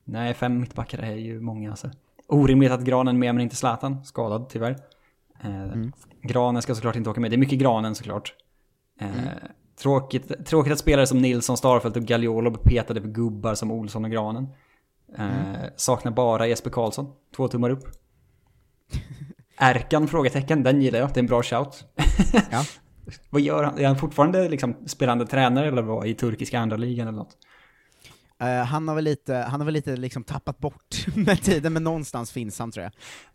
nej, fem mittbackar är ju många alltså. Orimligt att Granen med men inte Zlatan, skadad tyvärr. Eh, Granen ska såklart inte åka med, det är mycket Granen såklart. Eh, tråkigt, tråkigt att spelare som Nilsson, Starfelt och Gagliolo petade på gubbar som Olsson och Granen. Eh, Saknar bara Jesper Karlsson, två tummar upp. Erkan? Frågetecken, den gillar jag, det är en bra shout. Ja. Vad gör han? Är han fortfarande liksom spelande tränare eller vad i turkiska andra ligan eller något? Eh, han har väl lite, han har väl lite liksom tappat bort med tiden, men någonstans finns han tror jag.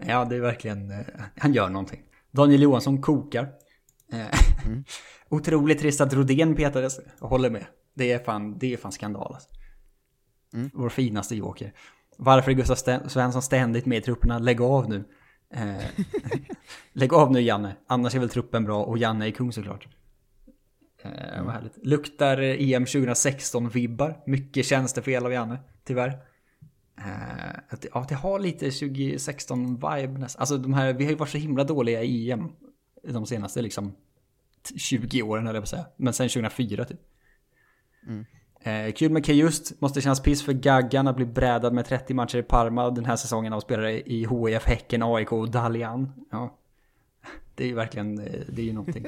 Ja, det är verkligen, eh, han gör någonting. Daniel Johansson kokar. Eh, Otroligt trist att Rodén petades, jag håller med. Det är fan, det är fan skandal alltså. Vår finaste joker. Varför är Gustav Sten- Svensson ständigt med i trupperna? Lägg av nu. Eh, lägg av nu Janne, annars är väl truppen bra och Janne är kung såklart. Eh, vad härligt. Luktar eh, EM 2016-vibbar. Mycket tjänstefel av Janne, tyvärr. Eh, att det, ja, det har lite 2016-vibe nästan. Alltså de här, vi har ju varit så himla dåliga i EM de senaste liksom t- 20 åren, eller jag på säga. Men sen 2004 typ. Eh, kul med Kajust, måste kännas piss för Gaggan att bli brädad med 30 matcher i Parma den här säsongen av spelare i HIF, Häcken, AIK och Dalian. Ja. Det är ju verkligen, eh, det är ju någonting.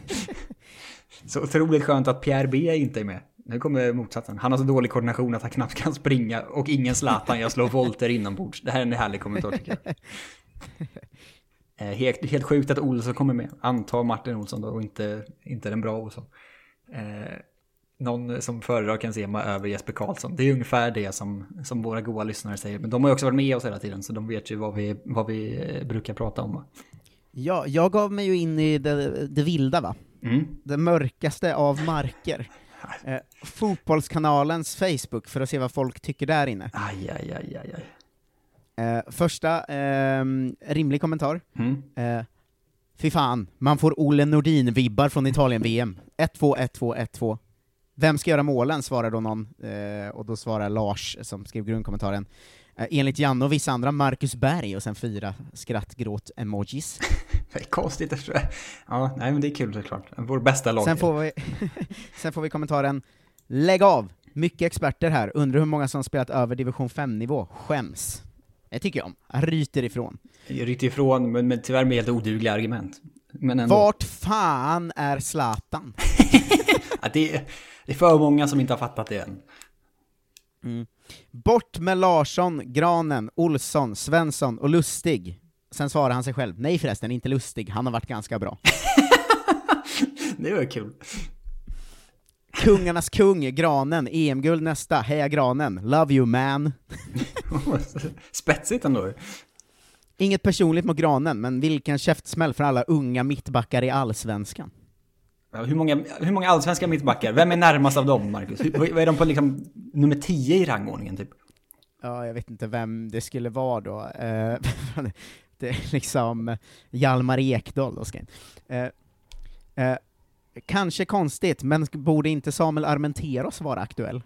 så otroligt skönt att Pierre B inte är med. Nu kommer motsatsen. Han har så dålig koordination att han knappt kan springa och ingen Zlatan, jag slår volter inombords. Det här är en härlig kommentar tycker jag. Eh, helt, helt sjukt att Olsson kommer med. Antar Martin Olsson då och inte, inte den bra Olsson. Eh, någon som föredrar mig över Jesper Karlsson. Det är ungefär det som, som våra goa lyssnare säger. Men de har ju också varit med oss hela tiden så de vet ju vad vi, vad vi eh, brukar prata om. Ja, jag gav mig ju in i det, det vilda va? Mm. Det mörkaste av marker. Eh, fotbollskanalens Facebook, för att se vad folk tycker där inne. Aj, aj, aj, aj, aj. Eh, första, ehm, rimlig kommentar. Mm. Eh, Fy fan, man får Olle Nordin-vibbar från Italien-VM. 1-2, 1-2, 1-2. Vem ska göra målen, svarar då någon, eh, och då svarar Lars, som skrev grundkommentaren, eh, enligt Janne och vissa andra, Marcus Berg, och sen fyra skrattgråt-emojis. Det är konstigt efter det. Ja, nej men det är kul såklart. Vår bästa lag. Sen får vi, sen får vi kommentaren, lägg av! Mycket experter här, undrar hur många som spelat över division 5-nivå, skäms. Det tycker jag om. Han ryter ifrån. Jag ryckte ifrån, men, men tyvärr med helt odugliga argument. Men ändå. Vart fan är Zlatan? Det, det är för många som inte har fattat det än. Bort med Larsson, Granen, Olsson, Svensson och Lustig. Sen svarar han sig själv, nej förresten, inte Lustig, han har varit ganska bra. Det var kul. Kungarnas kung, Granen, EM-guld nästa, heja Granen, love you man. Spetsigt ändå. Inget personligt mot Granen, men vilken käftsmäll för alla unga mittbackar i Allsvenskan. Hur många, hur många allsvenska mittbackar? Vem är närmast av dem, Marcus? Hur, är de på liksom nummer 10 i rangordningen, typ? Ja, jag vet inte vem det skulle vara då. Eh, det är liksom Hjalmar Ekdal jag- eh, eh, Kanske konstigt, men borde inte Samuel Armenteros vara aktuell?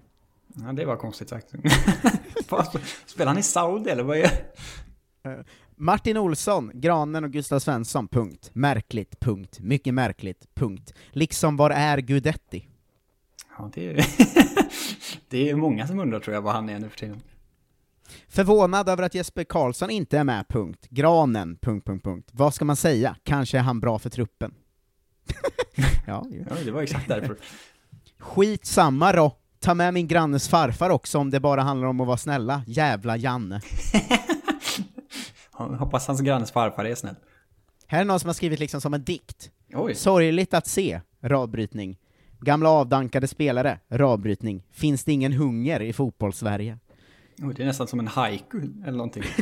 Ja, det var konstigt sagt. Spelar han i Saudi eller vad är Martin Olsson, Granen och Gustav Svensson, punkt. Märkligt, punkt. Mycket märkligt, punkt. Liksom, var är Gudetti? Ja, det är, det är många som undrar tror jag vad han är nu för tiden. Förvånad över att Jesper Karlsson inte är med, punkt. Granen, punkt, punkt, punkt. Vad ska man säga? Kanske är han bra för truppen? ja, ju. Ja, det var exakt därför. Skit samma då. Ta med min grannes farfar också om det bara handlar om att vara snälla. Jävla Janne. Hoppas hans grannes farfar är snäll. Här är någon som har skrivit liksom som en dikt. Oj. Sorgligt att se, radbrytning. Gamla avdankade spelare, radbrytning. Finns det ingen hunger i fotbollssverige? Oj, det är nästan som en haiku eller någonting.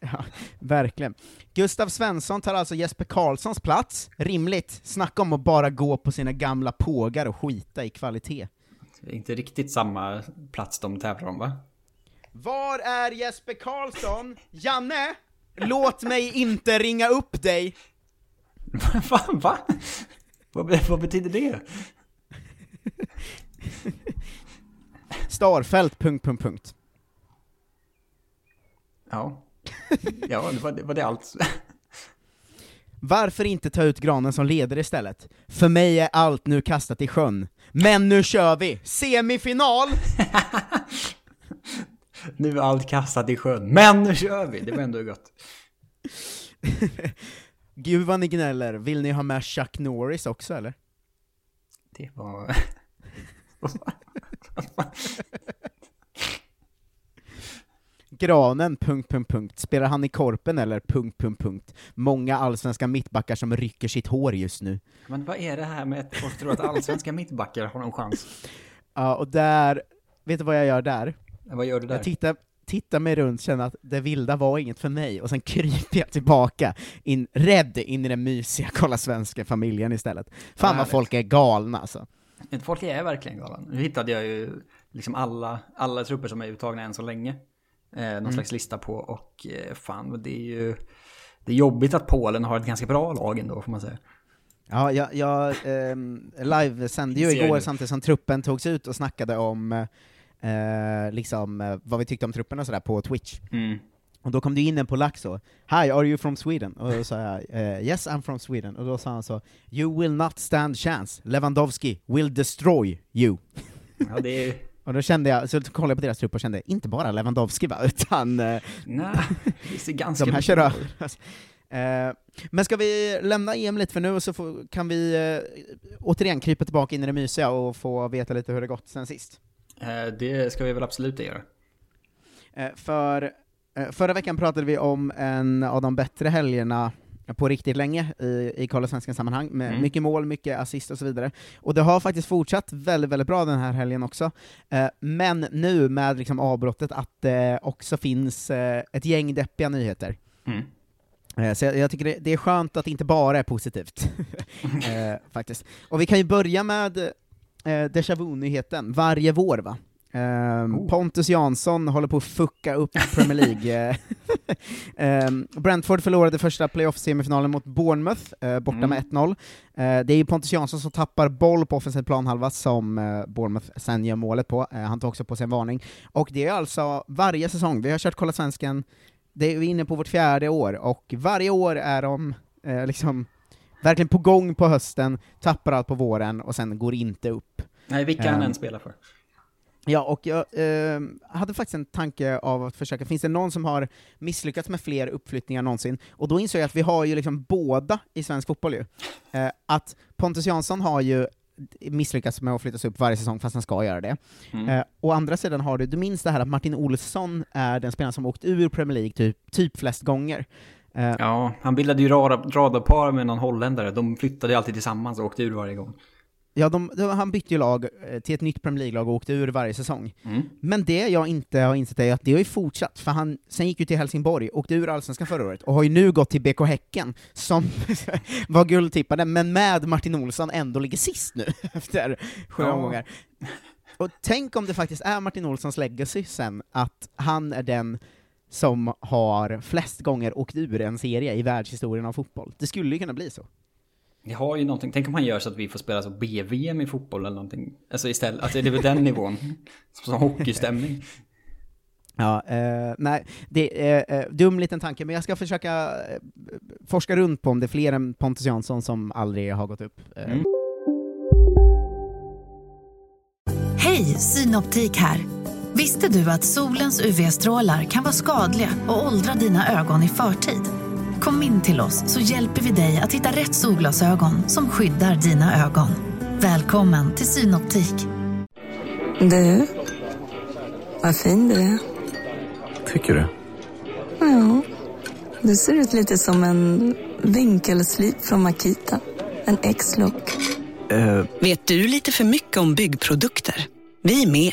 Ja, verkligen. Gustav Svensson tar alltså Jesper Karlssons plats. Rimligt. Snacka om att bara gå på sina gamla pågar och skita i kvalitet. Det är inte riktigt samma plats de tävlar om va? Var är Jesper Karlsson? Janne! Låt mig inte ringa upp dig! Va? Va? Vad, vad betyder det? Starfält, punkt, punkt, punkt. Ja. Ja, det var det, var det allt. Varför inte ta ut granen som leder istället? För mig är allt nu kastat i sjön. Men nu kör vi! Semifinal! Nu är allt kastat i sjön. Men nu kör vi! Det var ändå gott. Gud vad ni gnäller, vill ni ha med Chuck Norris också eller? Det var... Granen, punkt, punkt, punkt. Spelar han i Korpen eller punkt, punkt, punkt. Många allsvenska mittbackar som rycker sitt hår just nu. Men vad är det här med att folk tror att allsvenska mittbackar har någon chans? Ja, och där, vet du vad jag gör där? Vad gör du där? Jag tittar, tittar mig runt, känner att det vilda var inget för mig, och sen kryper jag tillbaka, in, rädd in i den mysiga Kolla Svenska-familjen istället. Fan vad folk är galna alltså. Folk är verkligen galna. Nu hittade jag ju liksom alla, alla trupper som är uttagna än så länge. Eh, någon Mm. slags lista på och eh, fan, det är ju... Det är jobbigt att Polen har ett ganska bra lag ändå, får man säga. Ja, jag, jag ehm, live-sände ju igår samtidigt som truppen togs ut och snackade om eh, liksom, eh, vad vi tyckte om truppen och sådär på Twitch. Mm. Och då kom det in en polack så, Hi, are you from Sweden? Och då sa jag, eh, Yes, I'm from Sweden. Och då sa han så, You will not stand chance, Lewandowski will destroy you. Ja, det är... Och då kände jag, så kollade jag på deras trupp och kände, inte bara Lewandowski va, utan eh, Nej, det ser ganska de här kör över. Eh, Men ska vi lämna EM lite för nu, och så får, kan vi eh, återigen krypa tillbaka in i det mysiga och få veta lite hur det gått sen sist. Eh, Det ska vi väl absolut göra. Eh, För eh, förra veckan pratade vi om en av de bättre helgerna på riktigt länge i, i Kolla Svenskan sammanhang, med Mm. mycket mål, mycket assist och så vidare. Och det har faktiskt fortsatt väldigt, väldigt bra den här helgen också. Eh, Men nu med liksom avbrottet att det också finns eh, ett gäng deppiga nyheter. Mm. Så jag, jag tycker det, det är skönt att det inte bara är positivt, faktiskt. Och vi kan ju börja med eh, Deja Vu-nyheten, varje vår va? Ehm, Oh. Pontus Jansson håller på att fucka upp Premier League. Ehm, Brentford förlorade första playoff-semifinalen mot Bournemouth, eh, borta Mm. med 1-0. Eh, det är ju Pontus Jansson som tappar boll på offensiv planhalva som eh, Bournemouth sen gör målet på. Han tar också på sig en varning. Och det är alltså varje säsong, vi har kört Kolla Svensken det är vi inne på vårt fjärde år, och varje år är de liksom verkligen på gång på hösten, tappar allt på våren, och sen går inte upp. Nej, vilka han Ehm. än spelar för. Ja, och jag eh, hade faktiskt en tanke av att försöka, finns det någon som har misslyckats med fler uppflyttningar någonsin? Och då insåg jag att vi har ju liksom båda i svensk fotboll ju. Eh, att Pontus Jansson har ju misslyckats med att flyttas upp varje säsong, fast han ska göra det. Mm. Eh, å andra sidan har du, du minns det här att Martin Olsson är den spelaren som åkt ur Premier League typ, typ flest gånger. Eh, Ja, han bildade ju rad- radarpar med någon holländare. De flyttade alltid tillsammans och åkte ur varje gång. Ja, de, de, han bytte ju lag eh, till ett nytt Premier League-lag och åkte ur varje säsong. Mm. Men det jag inte har insett är att det har ju fortsatt, för han sen gick ju till Helsingborg, åkte ur Allsvenskan förra året, och har ju nu gått till BK Häcken, som var guldtippade, men med Martin Olsson ändå ligger sist nu, efter sju Ja. omgångar. Och tänk om det faktiskt är Martin Olssons legacy sen, att han är den som har flest gånger åkt ur en serie i världshistorien av fotboll. Det skulle ju kunna bli så. Vi har ju någonting, tänk om han gör så att vi får spela så BVM i fotboll eller någonting. Alltså istället, alltså det är väl den nivån. Som hockeystämning. Ja, eh, nej, det är eh, dum liten tanke, men jag ska försöka eh, forska runt på om det är fler än Pontus Jansson som aldrig har gått upp. Eh, Mm. Hej, Synoptik här. Visste du att solens UV-strålar kan vara skadliga och åldra dina ögon i förtid? Kom in till oss så hjälper vi dig att hitta rätt solglasögon som skyddar dina ögon. Välkommen till Synoptik. Du, vad fin du är. Tycker du? Ja, du ser ut lite som en vinkelslip från Makita. En X-look. Vet du lite för mycket om byggprodukter? Vi är med.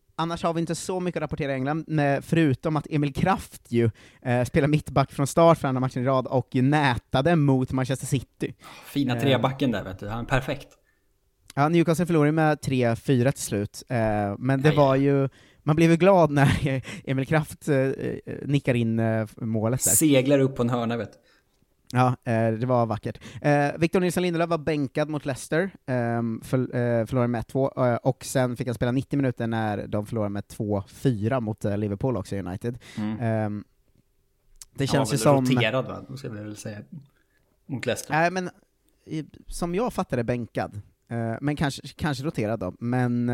annars har vi inte så mycket att rapportera i England, med, förutom att Emil Kraft ju eh, spelar mittback från start för andra matchen i rad och ju nätade mot Manchester City. Fina Eh, trebacken där vet du, han är perfekt. Ja, Newcastle förlorade med 3-4 till slut, eh, men det Aj. var ju, man blev ju glad när Emil Kraft eh, eh, nickar in målet där. Seglar upp på en hörna vet du. Ja, eh, det var vackert. Eh, Victor Nilsson Lindelöf var bänkad mot Leicester, eh, för, eh, förlorade med 1-2, eh, och sen fick han spela 90 minuter när de förlorade med 2-4 mot Liverpool också, United. Mm. Eh, det känns ju som... roterad va, då ska vi väl säga. Mot Leicester. Nej, men som jag fattar det bänkad, men kanske, kanske roterad då, men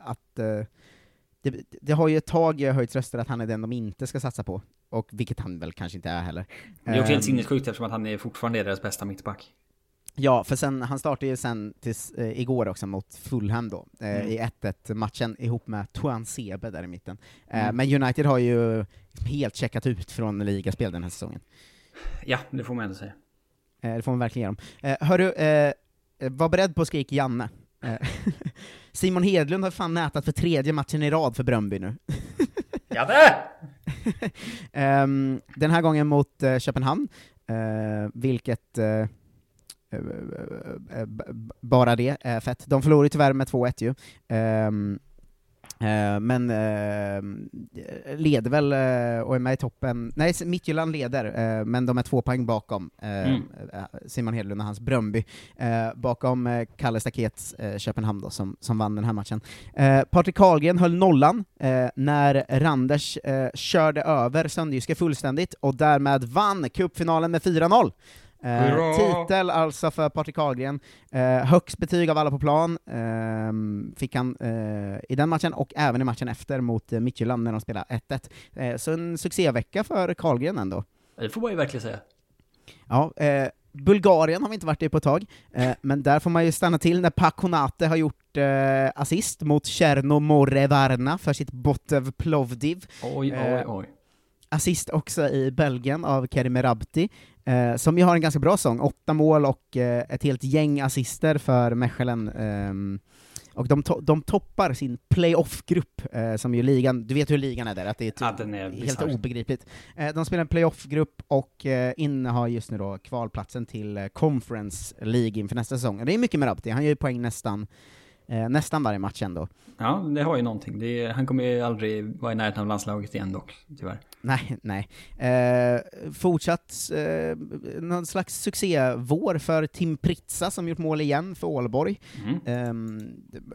att det, det har ju ett tag höjts röster att han är den de inte ska satsa på, och vilket han väl kanske inte är heller. Det är också helt Ehm, sinnessjukt eftersom att han är fortfarande deras bästa mittback. Ja, för sen, han startade ju sen tills, eh, igår också mot Fulham då, eh, Mm. i 1-1 matchen ihop med Tuan Sebe där i mitten. Eh, Mm. Men United har ju helt checkat ut från ligaspel den här säsongen. Ja, det får man ändå säga. Eh, det får man verkligen ge dem. Eh, hörru, eh, var beredd på att skrika Janne. Simon Hedlund har fan nätat för tredje matchen i rad för Bröndby nu. Janne! Um, den här gången mot uh, Köpenhamn, uh, vilket... uh, bara det är fett. De förlorade tyvärr med 2-1 ju. Ehm, men eh, leder väl eh, och är med i toppen. Nej, Midtjylland leder, eh, men de är två poäng bakom eh, Mm. eh, Simon Hedlund och hans Bröndby. Eh, bakom eh, Kalle Stakets eh, Köpenhamn då, som, som vann den här matchen. Eh, Patrik Karlgren höll nollan eh, när Randers eh, körde över Sönderjyske fullständigt och därmed vann cupfinalen med 4-0. Eh, titel alltså för Patrik Karlgren. Eh, högst betyg av alla på plan ehm, fick han eh, i den matchen, och även i matchen efter mot eh, Midtjylland när de spelade 1-1. Eh, så en succévecka för Karlgren ändå. Det får man ju verkligen säga. Ja, eh, Bulgarien har vi inte varit i på ett tag, eh, men där får man ju stanna till när Pakonate har gjort eh, assist mot Cherno More Varna för sitt Botev Plovdiv. Oj, oj, Eh, oj. Assist också i Belgien av Kerim Rabti, eh, som ju har en ganska bra sång, åtta mål och eh, ett helt gäng assister för Mechelen. ehm, och de, to- de toppar sin playoff-grupp, eh, som ju ligan, du vet hur ligan är där, att det är, typ Ja, är helt obegripligt. Eh, de spelar en playoff-grupp och eh, innehar just nu då kvalplatsen till eh, Conference League inför nästa säsong. Och det är mycket med Rabti, han gör ju poäng nästan Eh, nästan varje match ändå. Ja, det har ju någonting. Är, han kommer ju aldrig vara i närheten av landslaget igen dock, tyvärr. Nej, nej. Eh, fortsatt eh, någon slags succévår för Tim Pritsa som gjort mål igen för Ålborg. Mm.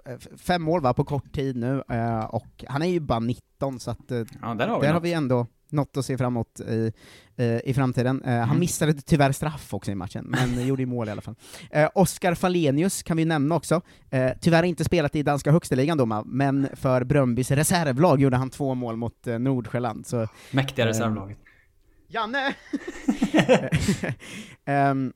Eh, fem mål va, på kort tid nu, eh, och han är ju bara 19 så att eh, Ja, där har vi där har vi ändå något att se framåt i, eh, i framtiden. Eh, Han Mm. missade tyvärr straff också i matchen, men gjorde ju mål i alla fall. Eh, Oskar Falenius kan vi nämna också. Tyvärr inte spelat i danska högstaligan då, ma, men för Bröndbys reservlag gjorde han två mål mot eh, Nordsjälland. Så, Mäktiga reservlaget. Janne! Ehm,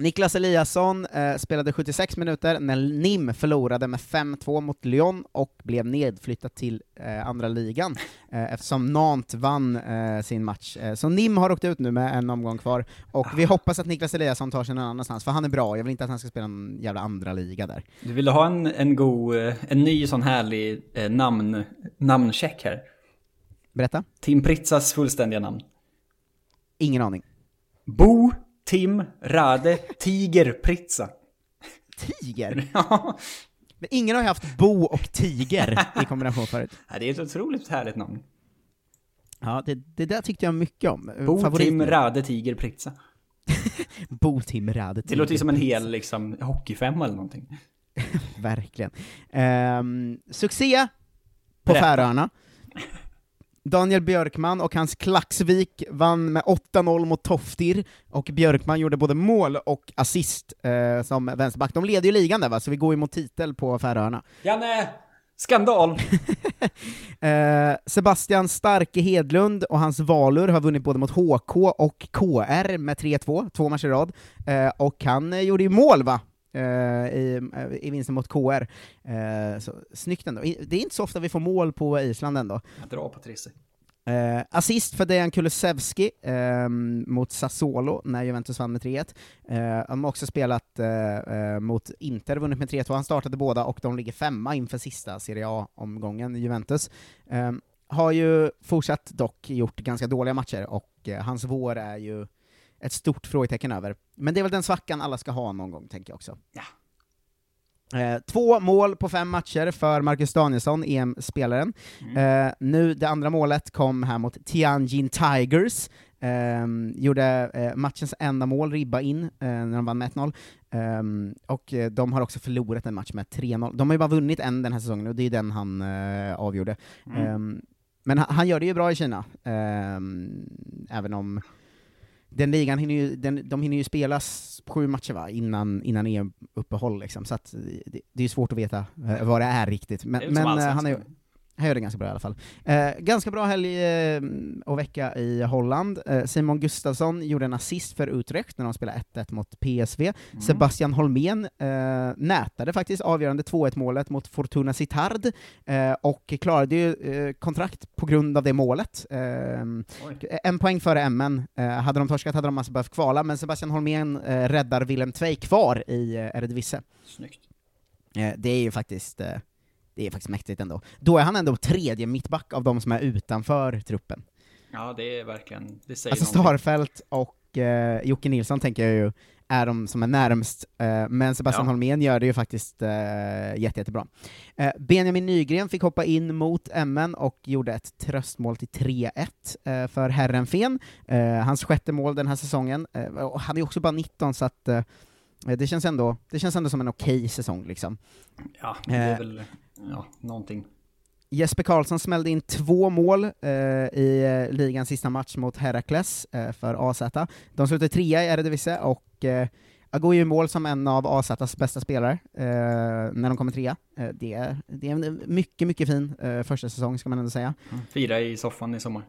Niklas Eliasson eh, spelade 76 minuter när NIM förlorade med 5-2 mot Lyon och blev nedflyttat till eh, andra ligan eh, eftersom Nantes vann eh, sin match. Eh, så NIM har åkt ut nu med en omgång kvar, och vi hoppas att Niklas Eliasson tar sig någon annanstans, för han är bra, jag vill inte att han ska spela en jävla andra liga där. Du ville ha en, en god, eh, en ny sån härlig namn, namncheck här. Berätta. Tim Pritzas fullständiga namn. Ingen aning. Bo, Tim, Rade, Tiger, Pritza. Tiger? ja. Men ingen har ju haft Bo och Tiger i kombination förut. Ja, det är ett otroligt härligt namn. Ja, det, det där tyckte jag mycket om. Bo, Favorit Tim. Rade, Tiger, Pritza. Bo, Tim, Rade, Det låter ju Tiger, som en hel liksom, hockeyfemma eller någonting. Verkligen. Ehm, succé på Berätta. Färöarna. Daniel Björkman och hans Klaxvik vann med 8-0 mot Toftir, och Björkman gjorde både mål och assist eh, som vänsterback. De leder ju ligan där va, så vi går ju mot titel på Färöarna. Janne! Skandal! Eh, Sebastian Starke Hedlund och hans Valur har vunnit både mot HK och KR med 3-2, två matcher i rad, eh, och han eh, gjorde ju mål va? Eh, i, eh, i vinsten mot KR. Eh, så, snyggt ändå. Det är inte så ofta vi får mål på Island ändå. På Trisse. Eh, assist för Dejan Kulusevski eh, mot Sassuolo när Juventus vann med 3-1. Eh, de har också spelat mot Inter, vunnit med 3-2. Han startade båda och de ligger femma inför sista Serie A-omgången, Juventus. Eh, har ju fortsatt dock gjort ganska dåliga matcher, och hans vår är ju ett stort frågetecken över. Men det är väl den svackan alla ska ha någon gång, tänker jag också. Ja. Eh, två mål på fem matcher för Marcus Danielsson, EM-spelaren. Eh, nu, det andra målet kom här mot Tianjin Tigers, Ehm, gjorde eh, matchens enda mål, ribba in, eh, när de vann med 1-0. Ehm, och eh, de har också förlorat en match med 3-0. De har ju bara vunnit en den här säsongen, och det är den han eh, avgjorde. Mm. Ehm, men han, han gör det ju bra i Kina, även om den ligan hinner ju, den, de hinner ju spelas sju matcher va, innan, innan EM-uppehåll liksom, så att det, det är svårt att veta eh, vad det är riktigt. Men, är men eh, han, är. Han gör det ganska bra i alla fall. Eh, ganska bra helg eh, och vecka i Holland. Eh, Simon Gustafsson gjorde en assist för Utrecht när de spelade 1-1 mot PSV. Mm. Sebastian Holmén eh, nätade faktiskt avgörande 2-1 målet mot Fortuna Sittard, eh, och klarade ju eh, kontrakt på grund av det målet. En poäng före MN. Hade de torskat hade de alltså behövt kvala, men Sebastian Holmén räddar Willem Tvei kvar i Eredivisie. Snyggt. Det är ju faktiskt, det är faktiskt mäktigt ändå. Då är han ändå tredje mittback av de som är utanför truppen. Ja, det är verkligen, det säger Alltså. Starfelt och eh, Jocke Nilsson tänker jag ju är de som är närmst, eh, men Sebastian Ja. Holmén gör det ju faktiskt eh, jätte, jättebra. Eh, Benjamin Nygren fick hoppa in mot MN och gjorde ett tröstmål till 3-1 eh, för Herrenfen. Eh, hans sjätte mål den här säsongen. Eh, och han är också bara 19, så att eh, det känns ändå, det känns ändå som en okej säsong liksom. Ja, det är Eh, väl, ja, någonting. Jesper Karlsson smällde in två mål eh, i eh, ligans sista match mot Herakles eh, för AZ. De slutade trea i Eredivisie och eh, går ju i mål som en av AZs bästa spelare eh, när de kommer trea. Eh, det, är, det är en mycket, mycket fin eh, första säsong ska man ändå säga. Fira i soffan i sommar.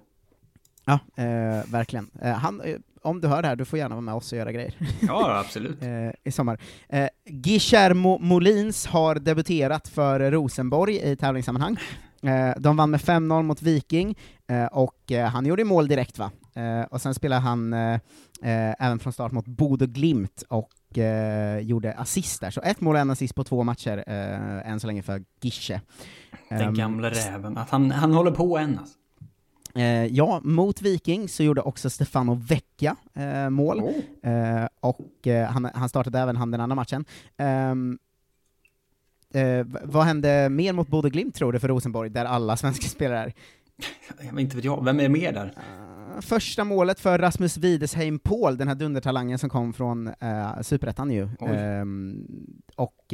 Ja, eh, verkligen. Eh, han, eh, om du hör det här, du får gärna vara med oss och göra grejer. Ja, absolut. eh, I sommar. Eh, Guillermo Molins har debuterat för Rosenborg i tävlingssammanhang. Eh, de vann med 5-0 mot Viking, eh, och eh, han gjorde mål direkt va. Eh, och sen spelade han eh, eh, även från start mot Bodo Glimt och gjorde assist där. Så ett mål och en assist på två matcher, eh, än så länge för Gische. Den Ehm, gamla räven. Att han, han håller på än alltså. Eh, ja, mot Viking så gjorde också Stefano Vecchia eh, mål, eh, och eh, han, han startade även han den andra matchen. Ehm, Eh, vad hände mer mot Bodø Glimt tror du för Rosenborg, där alla svenska spelare är? Jag vet inte vet jag, vem är med där? Första målet för Rasmus Widesheim Paul, den här dundertalangen som kom från uh, Superettan ju. Ehm, och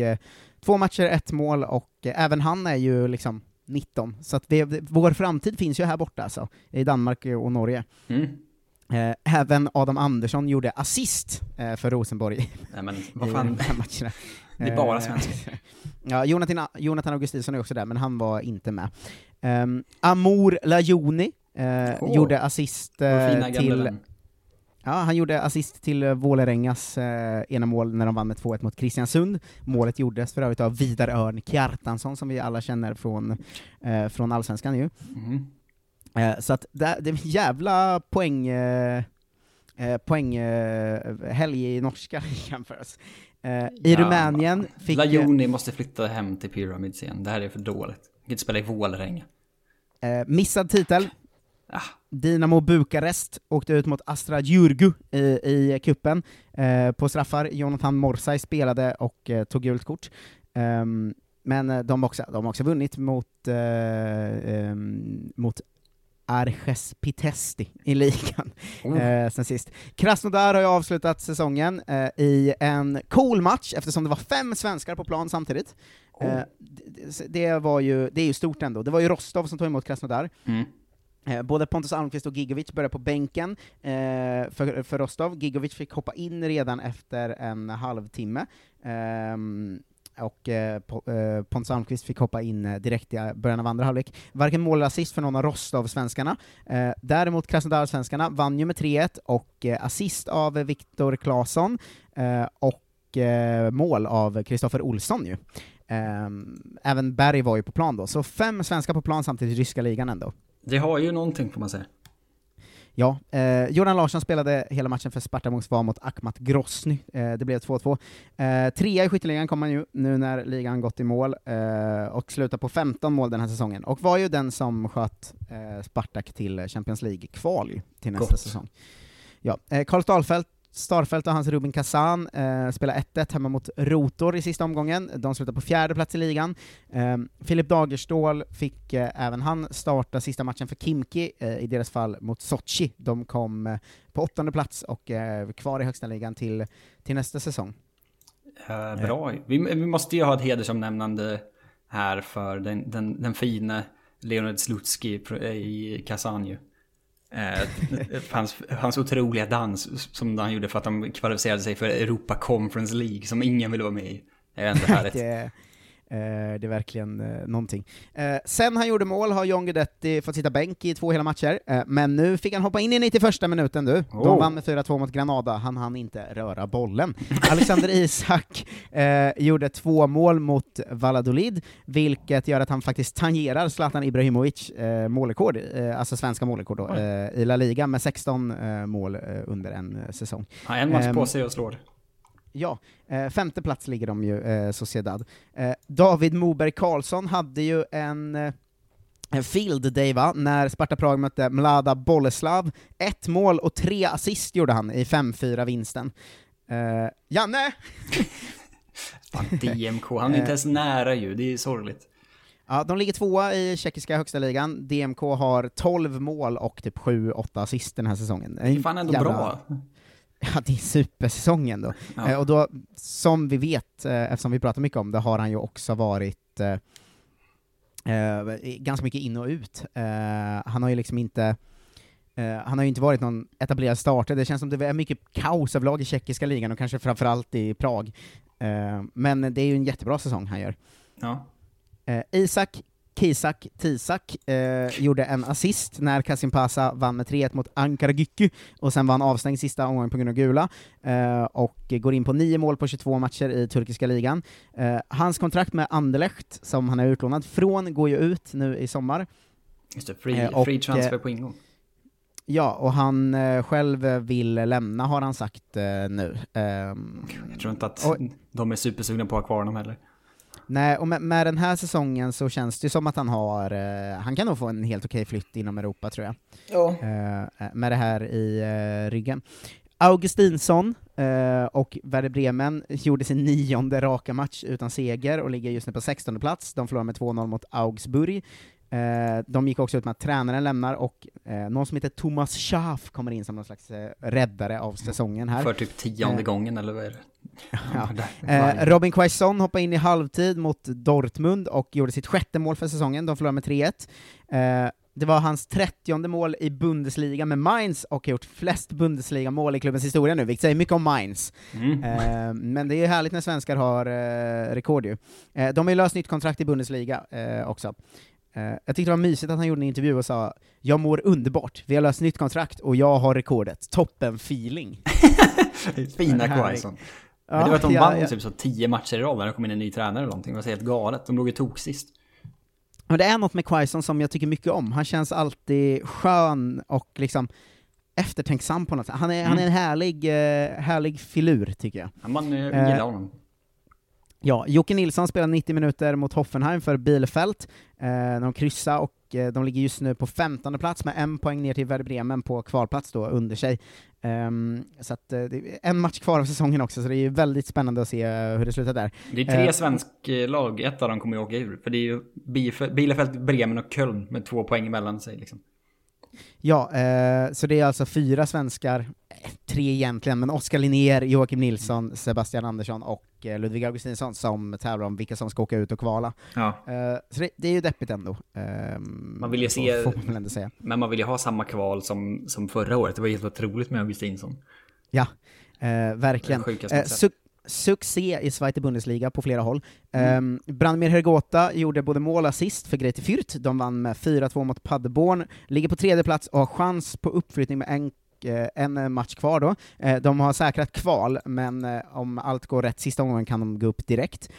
två matcher, ett mål, och även han är ju liksom 19, så det, vår framtid finns ju här borta alltså, i Danmark och Norge. Mm. Eh, även Adam Andersson gjorde assist eh, för Rosenborg Nej men vad fan, det är bara Eh, svenskar. Ja, Jonathan, Jonathan Augustinsson är också där, men han var inte med. Um, Amor Lajoni Åh, gjorde assist eh, till... vän. Ja, han gjorde assist till eh, Vålerengas eh, ena mål när de vann med 2-1 mot Kristiansund. Målet gjordes för övrigt av Vidar Örn Kjartansson, som vi alla känner från, eh, från Allsvenskan ju. Mhm. Eh, så att det, det är en jävla poäng... Eh, eh, poäng eh, i norska. Eh, I Ja, Rumänien fick... Lajoni måste flytta hem till Pyramids igen, det här är för dåligt. Jag kan inte spela i Vålerenga. Missad titel. Ah. Dinamo Bukarest åkte ut mot Astra Djurgu i, i kuppen eh, på straffar. Jonathan Morsay spelade och eh, tog gult kort. Ehm, men eh, de har också, de har också vunnit mot, eh, ehm, mot Arches Pitesti i ligan Oh. eh, sen sist. Krasnodar har ju avslutat säsongen eh, i en cool match, eftersom det var fem svenskar på plan samtidigt. Eh, det, det, var ju, det är ju stort ändå. Det var ju Rostov som tog emot Krasnodar. Mm. Eh, Både Pontus Almqvist och Gigovic började på bänken eh, för, för Rostov. Gigovic fick hoppa in redan efter en halvtimme. eh, och eh, Po- eh, Pontus Almqvist fick hoppa in eh, direkt i eh, början av andra halvlek. Varken mål eller assist för någon av Rostov-svenskarna. Eh, däremot Krasnodar-svenskarna vann ju med 3-1, och eh, assist av eh, Viktor Claesson, eh, och eh, mål av Kristoffer Olsson ju. Ehm, även Berg var ju på plan då, så fem svenskar på plan samtidigt i ryska ligan ändå. Det har ju någonting får man säga. Ja, eh, Jordan Larsson spelade hela matchen för Sparta Moskva mot Akhmat Grosny. Eh, det blev 2-2. Eh, trea i skytteligan kom han ju, nu när ligan gått i mål, eh, och slutar på 15 mål den här säsongen, och var ju den som sköt eh, Spartak till Champions League-kval till nästa Gott. säsong. Ja, eh, Karl Starfelt, Starfelt och hans Rubin Kazan eh, spelar 1-1 hemma mot Rotor i sista omgången. De slutar på fjärde plats i ligan. Eh, Filip Dagerstål fick eh, även han starta sista matchen för Kimki, eh, i deras fall mot Sochi. De kom eh, på åttonde plats och eh, kvar i högsta ligan till, till nästa säsong. Eh, bra. Vi, vi måste ju ha ett hedersomnämnande här för den, den, den fina Leonid Slutski eh, i Kazan ju. Eh, hans, hans otroliga dans som han gjorde för att de kvalificerade sig för Europa Conference League som ingen ville vara med i. Det är ändå härligt. det, det är verkligen eh, någonting. Eh, sen han gjorde mål har John Guidetti fått sitta bänk i två hela matcher, eh, men nu fick han hoppa in i 91 minuten du. De Oh. vann med 4-2 mot Granada, han hann inte röra bollen. Alexander Isak eh, gjorde två mål mot Valladolid, vilket gör att han faktiskt tangerar Zlatan Ibrahimovic eh, målrekord, eh, alltså svenska målrekord då, eh, i La Liga med 16 eh, mål eh, under en eh, säsong. Ja, en match Ehm, på sig och slår. Ja, eh, femte plats ligger de ju, eh, Sociedad. Eh, David Moberg Karlsson hade ju en, eh, en field day va, när Sparta Prag mötte Mlada Boleslav. Ett mål och tre assist gjorde han i 5-4 vinsten. Eh, Janne! Fan, DMK, han är inte ens nära ju, det är sorgligt. Ja, de ligger tvåa i tjeckiska högsta ligan. DMK har 12 mål och typ 7-8 assist den här säsongen. Det är fan ändå bra. Ja, det är supersäsong ändå. Ja. Eh, och då, som vi vet, eh, eftersom vi pratar mycket om det, har han ju också varit eh, ganska mycket in och ut. Han har ju liksom inte han har ju inte varit någon etablerad starter, det känns som det är mycket kaos överlag i tjeckiska ligan, och kanske framförallt i Prag. Men det är ju en jättebra säsong han gör. Ja. Isak Kisak Tisak eh, gjorde en assist när Kasim Pasa vann med 3-1 mot Ankara Gycky, och sen vann avstängd sista omgången på grund av gula, eh, och går in på 9 mål på 22 matcher i turkiska ligan. Eh, hans kontrakt med Anderlecht, som han är utlånad från, går ju ut nu i sommar. Just det, free, Eh, och, free transfer eh, på ingång. Ja, och han eh, själv vill lämna, har han sagt nu. Ehm, Jag tror inte att och- de är supersugna på att ha kvar honom heller. Nej, och med, med den här säsongen så känns det som att han har, eh, han kan nog få en helt okej flytt inom Europa tror jag. Ja. Eh, med det här i eh, ryggen. Augustinsson eh, och Werder Bremen gjorde sin nionde raka match utan seger och ligger just nu på 16 plats. De förlorade med 2-0 mot Augsburg. Eh, de gick också ut med att tränaren lämnar och eh, någon som heter Thomas Schaaf kommer in som någon slags eh, räddare av säsongen här. För typ tionde Eh, gången eller vad är det? Ja. Eh, Robin Quaison hoppade in i halvtid mot Dortmund och gjorde sitt sjätte mål för säsongen, de förlorade med 3-1. Eh, det var hans 30 mål i Bundesliga med Mainz och har gjort flest Bundesliga-mål i klubbens historia nu, vilket säger mycket om Mainz. Mm. Eh, men det är ju härligt när svenskar har eh, rekord ju. Eh, de har ju löst nytt kontrakt i Bundesliga också. Jag tyckte det var mysigt att han gjorde en intervju och sa ”Jag mår underbart, vi har löst nytt kontrakt och jag har rekordet, toppen feeling”. Fina. Quaison. Men det var att de ja, vann ja. typ så tio matcher i rad när det kom in en ny tränare eller någonting. Det var så helt galet. De låg ju tok sist. Men det är något med Quaison som jag tycker mycket om. Han känns alltid skön och liksom eftertänksam på något sätt. Han är, han är en härlig, eh, härlig filur, tycker jag. Ja, man eh, Eh, gillar honom. Ja, Jocke Nilsson spelar 90 minuter mot Hoffenheim för Bielefeld. Eh, de kryssar och eh, de ligger just nu på 15 plats med en poäng ner till Werder Bremen på kvalplats då under sig. Ehm, så att, eh, det är en match kvar av säsongen också, så det är ju väldigt spännande att se eh, hur det slutar där. Det är tre Eh, svensk lag, ett av dem kommer ju åka ur. För det är ju Bielef- Bielefeld, Bremen och Köln med två poäng emellan sig liksom. Ja, eh, så det är alltså fyra svenskar, tre egentligen, men Oskar Linnér, Joakim Nilsson, Sebastian Andersson och eh, Ludvig Augustinsson som tävlar om vilka som ska åka ut och kvala. Ja. Eh, så det, det är ju deppigt ändå. Ehm, Man vill ju se... Man säga. Men man vill ju ha samma kval som, som förra året. Det var helt otroligt med Augustinsson. Ja, eh, verkligen. Eh, su- succé i Zweite Bundesliga på flera håll. Mm. Eh, Branimir Hergota gjorde både mål och assist för Greite Fürth, de vann med 4-2 mot Paderborn, ligger på tredje plats och har chans på uppflyttning med en en match kvar då. Eh, De har säkrat kval, men eh, om allt går rätt sista omgången kan de gå upp direkt.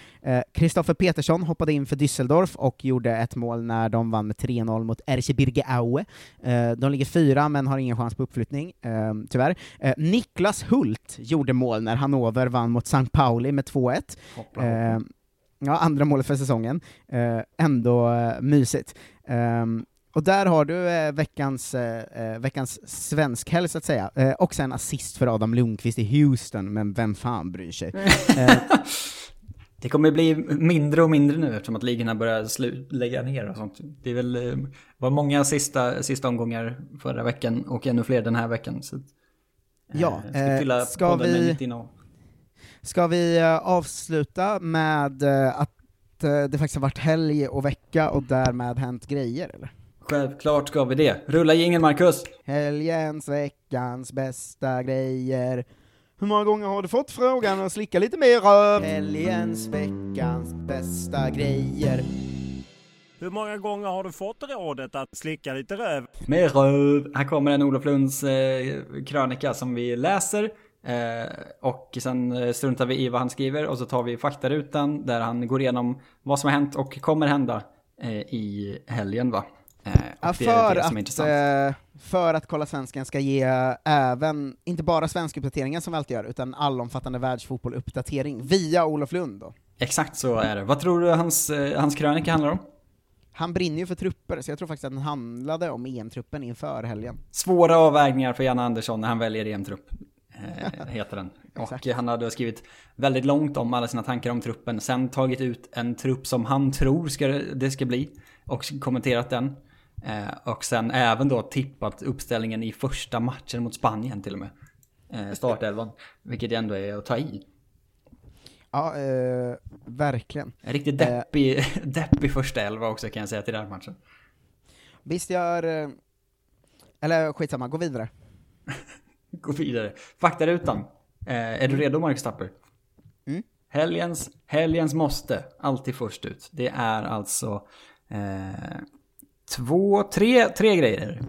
Kristoffer Petersson hoppade in för Düsseldorf och gjorde ett mål när de vann med 3-0 mot Erzgebirge Aue. Eh, De ligger fyra, men har ingen chans på uppflyttning, eh, tyvärr. Eh, Niklas Hult gjorde mål när Hannover vann mot St. Pauli med 2-1. Hoppla, hoppla. Eh, Ja, andra målet för säsongen. Eh, ändå eh, mysigt. Ehm, och där har du eh, veckans, eh, eh, veckans svenskhelg, så att säga. Eh, och sen assist för Adam Lundqvist i Houston, men vem fan bryr sig? Eh, Det kommer bli mindre och mindre nu eftersom att ligorna börjar lägga ner och sånt. Det är väl, eh, var många sista, sista omgångar förra veckan och ännu fler den här veckan. Så, eh, Ja, ska ska vi-. Ska vi avsluta med att det faktiskt har varit helg och vecka och därmed hänt grejer, eller? Självklart ska vi det. Rulla jingeln Marcus! Helgens, veckans bästa grejer. Hur många gånger har du fått frågan att slicka lite mer röv? Helgens, veckans bästa grejer. Hur många gånger har du fått rådet att slicka lite röv? Med röv. Här kommer en Olof Lunds eh, krönika som vi läser. Eh, och sen eh, struntar vi i vad han skriver och så tar vi faktarutan där han går igenom vad som har hänt och kommer hända eh, i helgen va. Eh, Ja, för, att, eh, för att Kolla Svensken ska ge även, inte bara svenskuppdateringen som vi alltid gör, utan allomfattande världsfotboll-uppdatering via Olof Lund då. Exakt så är det. Vad tror du hans, eh, hans krönika handlar om? Han brinner ju för trupper, så jag tror faktiskt att den handlade om EM-truppen inför helgen. Svåra avvägningar för Janne Andersson när han väljer EM-trupp. Heter den. Och han hade skrivit väldigt långt om alla sina tankar om truppen. Sen tagit ut en trupp som han tror ska, det ska bli. Och kommenterat den. Eh, och sen även då tippat uppställningen i första matchen mot Spanien till och med. Eh, startelvan. Vilket ändå är att ta i. Ja, eh, verkligen. En riktigt Eh, deppig, deppig första elva också kan jag säga till den här matchen. Visst gör... eh, Eller skitsamma, gå vidare. Gå vidare. Faktarutan. Eh, är du redo Marcus Tapper? Mm. Helgens, helgens måste, alltid först ut. Det är alltså eh, två, tre, tre grejer.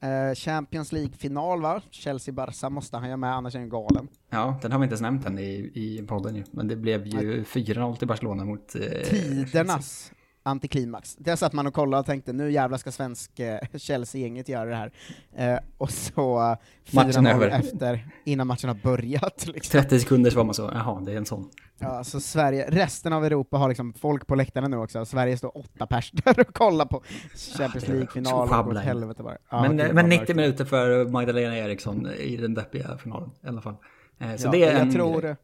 Eh, Champions League-final va? Chelsea-Barca måste han göra med, annars är han galen. Ja, den har vi inte ens nämnt än i, i podden ju. Men det blev ju 4-0 till Barcelona mot... Eh, Tidernas antiklimax. Där satt man och kollade och tänkte nu jävlar ska svensk eh, Chelsea-gänget göra det här. Eh, och så eh, fyra över. efter, innan matchen har börjat. Liksom. 30 sekunder så var man så, jaha, det är en sån. Ja, så Sverige, resten av Europa har liksom folk på läktarna nu också, Sverige står åtta pers där och kollar på Champions League-final, och åt helvete bara. Ja, men, gud, men vad 90 mörkt. minuter för Magdalena Eriksson i den deppiga finalen i alla fall. Eh, Så ja, det är jag en tror.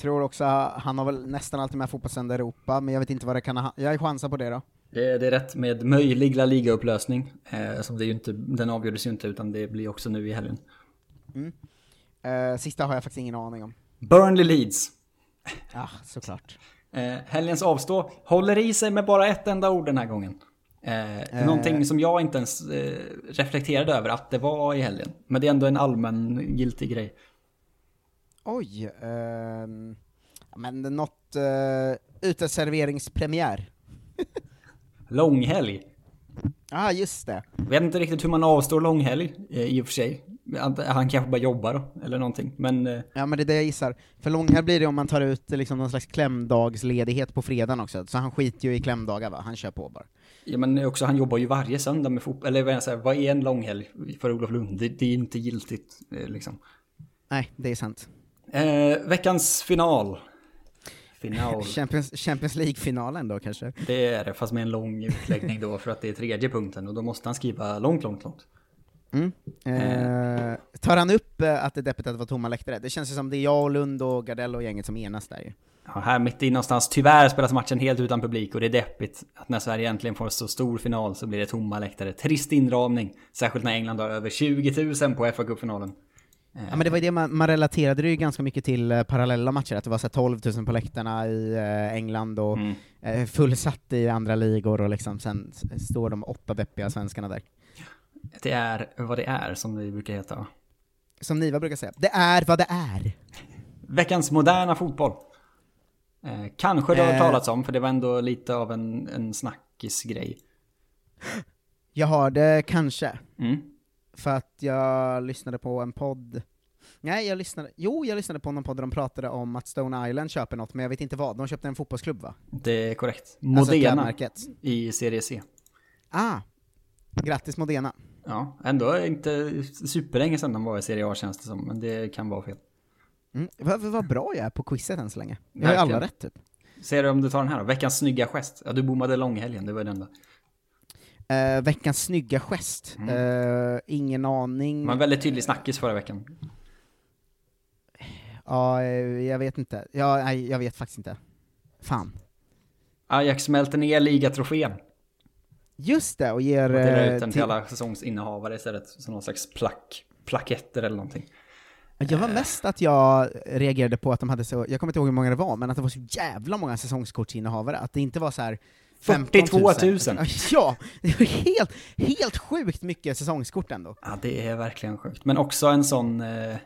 Tror också, han har väl nästan alltid med fotbollssända Europa, men jag vet inte vad det kan ha, jag chansar på det då. Det, det är rätt med möjlig La Liga-upplösning. Eh, som det är ju inte, den avgjordes ju inte utan det blir också nu i helgen. Mm. Eh, sista har jag faktiskt ingen aning om. Burnley Leeds. Ja, såklart. Eh, helgens avstå håller i sig med bara ett enda ord den här gången. Eh, Eh. Någonting som jag inte ens eh, reflekterade över att det var i helgen. Men det är ändå en allmän giltig grej. Oj, ja, men något uh, uteserveringspremiär. Långhelg. Ja, ah, just det. Vet inte riktigt hur man avstår långhelg eh, i och för sig. Han han kanske bara jobbar då, eller någonting. Men eh, Ja men det är det jag gissar. För långhelg blir det om man tar ut liksom någon slags klämdagsledighet på fredagen också, så han skiter ju i klämdagar va, han kör på bara. Ja men också, han jobbar ju varje söndag med fotboll. Eller vad, jag säger, vad är en långhelg för Olof Lund? Det, det är inte giltigt eh, liksom. Nej, det är sant. Eh, veckans final. Final. Champions, Champions League-finalen då kanske? Det är det, fast med en lång utläggning då för att det är tredje punkten och då måste han skriva långt, långt, långt. Mm. Eh, tar han upp eh, att det är deppigt att det var tomma läktare? Det känns ju som det är jag och Lund och Gardell och gänget som enas där ju. Ja, här mitt i någonstans, tyvärr spelas matchen helt utan publik och det är deppigt att när Sverige äntligen får en så stor final så blir det tomma läktare. Trist inramning, särskilt när England har över 20 000 på fa Cup-finalen. Ja men det var ju det man, man relaterade det ju ganska mycket till eh, parallella matcher, att det var så här 12 000 på läktarna i eh, England och Mm. eh, fullsatt i andra ligor och liksom sen står de åtta deppiga svenskarna där. Det är vad det är, som det brukar heta. Som Niva brukar säga, det är vad det är. Veckans moderna fotboll. Eh, kanske det har Eh. talats om, för det var ändå lite av en, en snackisgrej. Jag har det kanske, Mm. För att jag lyssnade på en podd Nej, jag lyssnade, jo jag lyssnade på någon podd där de pratade om att Stone Island köper något, men jag vet inte vad. De köpte en fotbollsklubb va? Det är korrekt. Alltså Modena klädmärket. i Serie C. Ah! Grattis Modena. Ja, ändå inte superlänge sedan de var i Serie A känns det som, men det kan vara fel. Mm. Vad vad bra jag är på quizet än så länge. Jag har alla rätt typ. Ser du om du tar den här då? Veckans snygga gest. Ja, du bommade långhelgen, det var den enda. Eh, veckans snygga gest. Mm. Eh, ingen aning. En väldigt tydlig snackis förra veckan. Ja, eh, jag vet inte. Ja, nej, jag vet faktiskt inte. Fan. Ajax smälter ner ligatrofén. Just det, och ger... Och delar ut den till alla säsongsinnehavare istället. Som någon slags plack, plaketter eller någonting. Jag var mest att jag reagerade på att de hade så, jag kommer inte ihåg hur många det var, men att det var så jävla många säsongskortsinnehavare, att det inte var så här 15 42 000. Ja, det var helt, helt sjukt mycket säsongskort ändå. Ja, det är verkligen sjukt. Men också en sån... Eh,